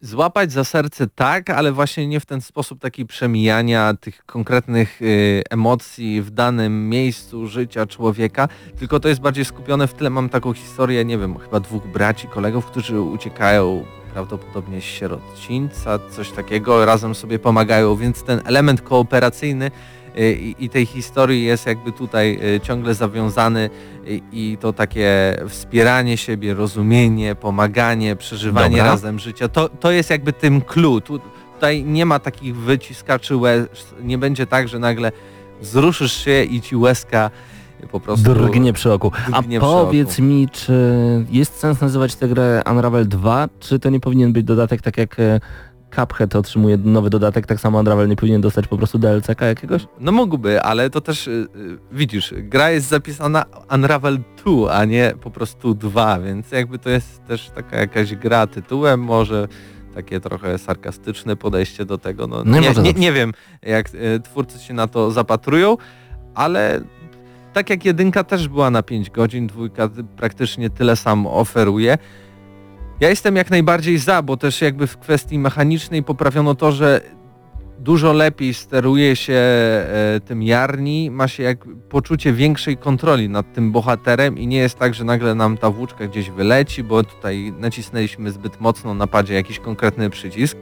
Złapać za serce tak, ale właśnie nie w ten sposób taki przemijania tych konkretnych y, emocji w danym miejscu życia człowieka, tylko to jest bardziej skupione w tle. Mam taką historię, nie wiem, chyba dwóch braci, kolegów, którzy uciekają prawdopodobnie z sierocińca, coś takiego, razem sobie pomagają, więc ten element kooperacyjny i, i tej historii jest jakby tutaj y, ciągle zawiązany i, i to takie wspieranie siebie, rozumienie, pomaganie, przeżywanie Dobra. razem życia, to, to jest jakby tym clue. Tu, tutaj nie ma takich wyciskaczy łez, nie będzie tak, że nagle wzruszysz się i ci łezka po prostu... Drgnie przy oku. A drgnie przy powiedz oku. mi, czy jest sens nazywać tę grę Unravel 2, czy to nie powinien być dodatek tak jak e, Cuphead otrzymuje nowy dodatek, tak samo Unravel nie powinien dostać po prostu DLC-ka jakiegoś? No mógłby, ale to też, y, y, widzisz, gra jest zapisana Unravel 2, a nie po prostu 2, więc jakby to jest też taka jakaś gra tytułem, może takie trochę sarkastyczne podejście do tego. No, No nie, nie, nie wiem, jak y, twórcy się na to zapatrują, ale tak jak jedynka też była na 5 godzin, dwójka praktycznie tyle samo oferuje. Ja jestem jak najbardziej za, bo też jakby w kwestii mechanicznej poprawiono to, że dużo lepiej steruje się e, tym jarni, ma się jak poczucie większej kontroli nad tym bohaterem i nie jest tak, że nagle nam ta włóczka gdzieś wyleci, bo tutaj nacisnęliśmy zbyt mocno na padzie jakiś konkretny przycisk.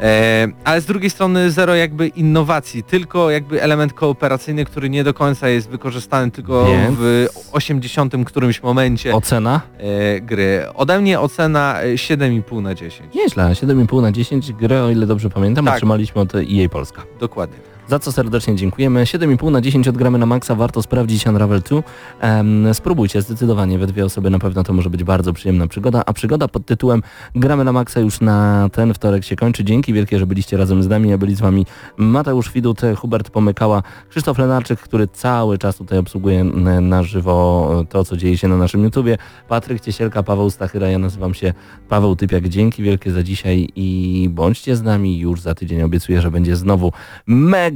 E, ale z drugiej strony zero jakby innowacji, tylko jakby element kooperacyjny, który nie do końca jest wykorzystany tylko Więc? w 80 którymś momencie Ocena? e, gry. Ode mnie ocena e, 7,5 na 10. Nieźle, 7,5 na 10 grę, o ile dobrze pamiętam, Tak. otrzymaliśmy od EA Polska. Dokładnie. Za co serdecznie dziękujemy. 7,5 na 10 odgramy na maksa, warto sprawdzić Unravel 2. Em, spróbujcie, zdecydowanie we dwie osoby na pewno to może być bardzo przyjemna przygoda, a przygoda pod tytułem Gramy na maksa już na ten wtorek się kończy. Dzięki wielkie, że byliście razem z nami, a byli z wami Mateusz Widut, Hubert Pomykała, Krzysztof Lenarczyk, który cały czas tutaj obsługuje na żywo to, co dzieje się na naszym YouTubie, Patryk Ciesielka, Paweł Stachyra, ja nazywam się Paweł Typiak. Dzięki wielkie za dzisiaj i bądźcie z nami już za tydzień. Obiecuję, że będzie znowu mega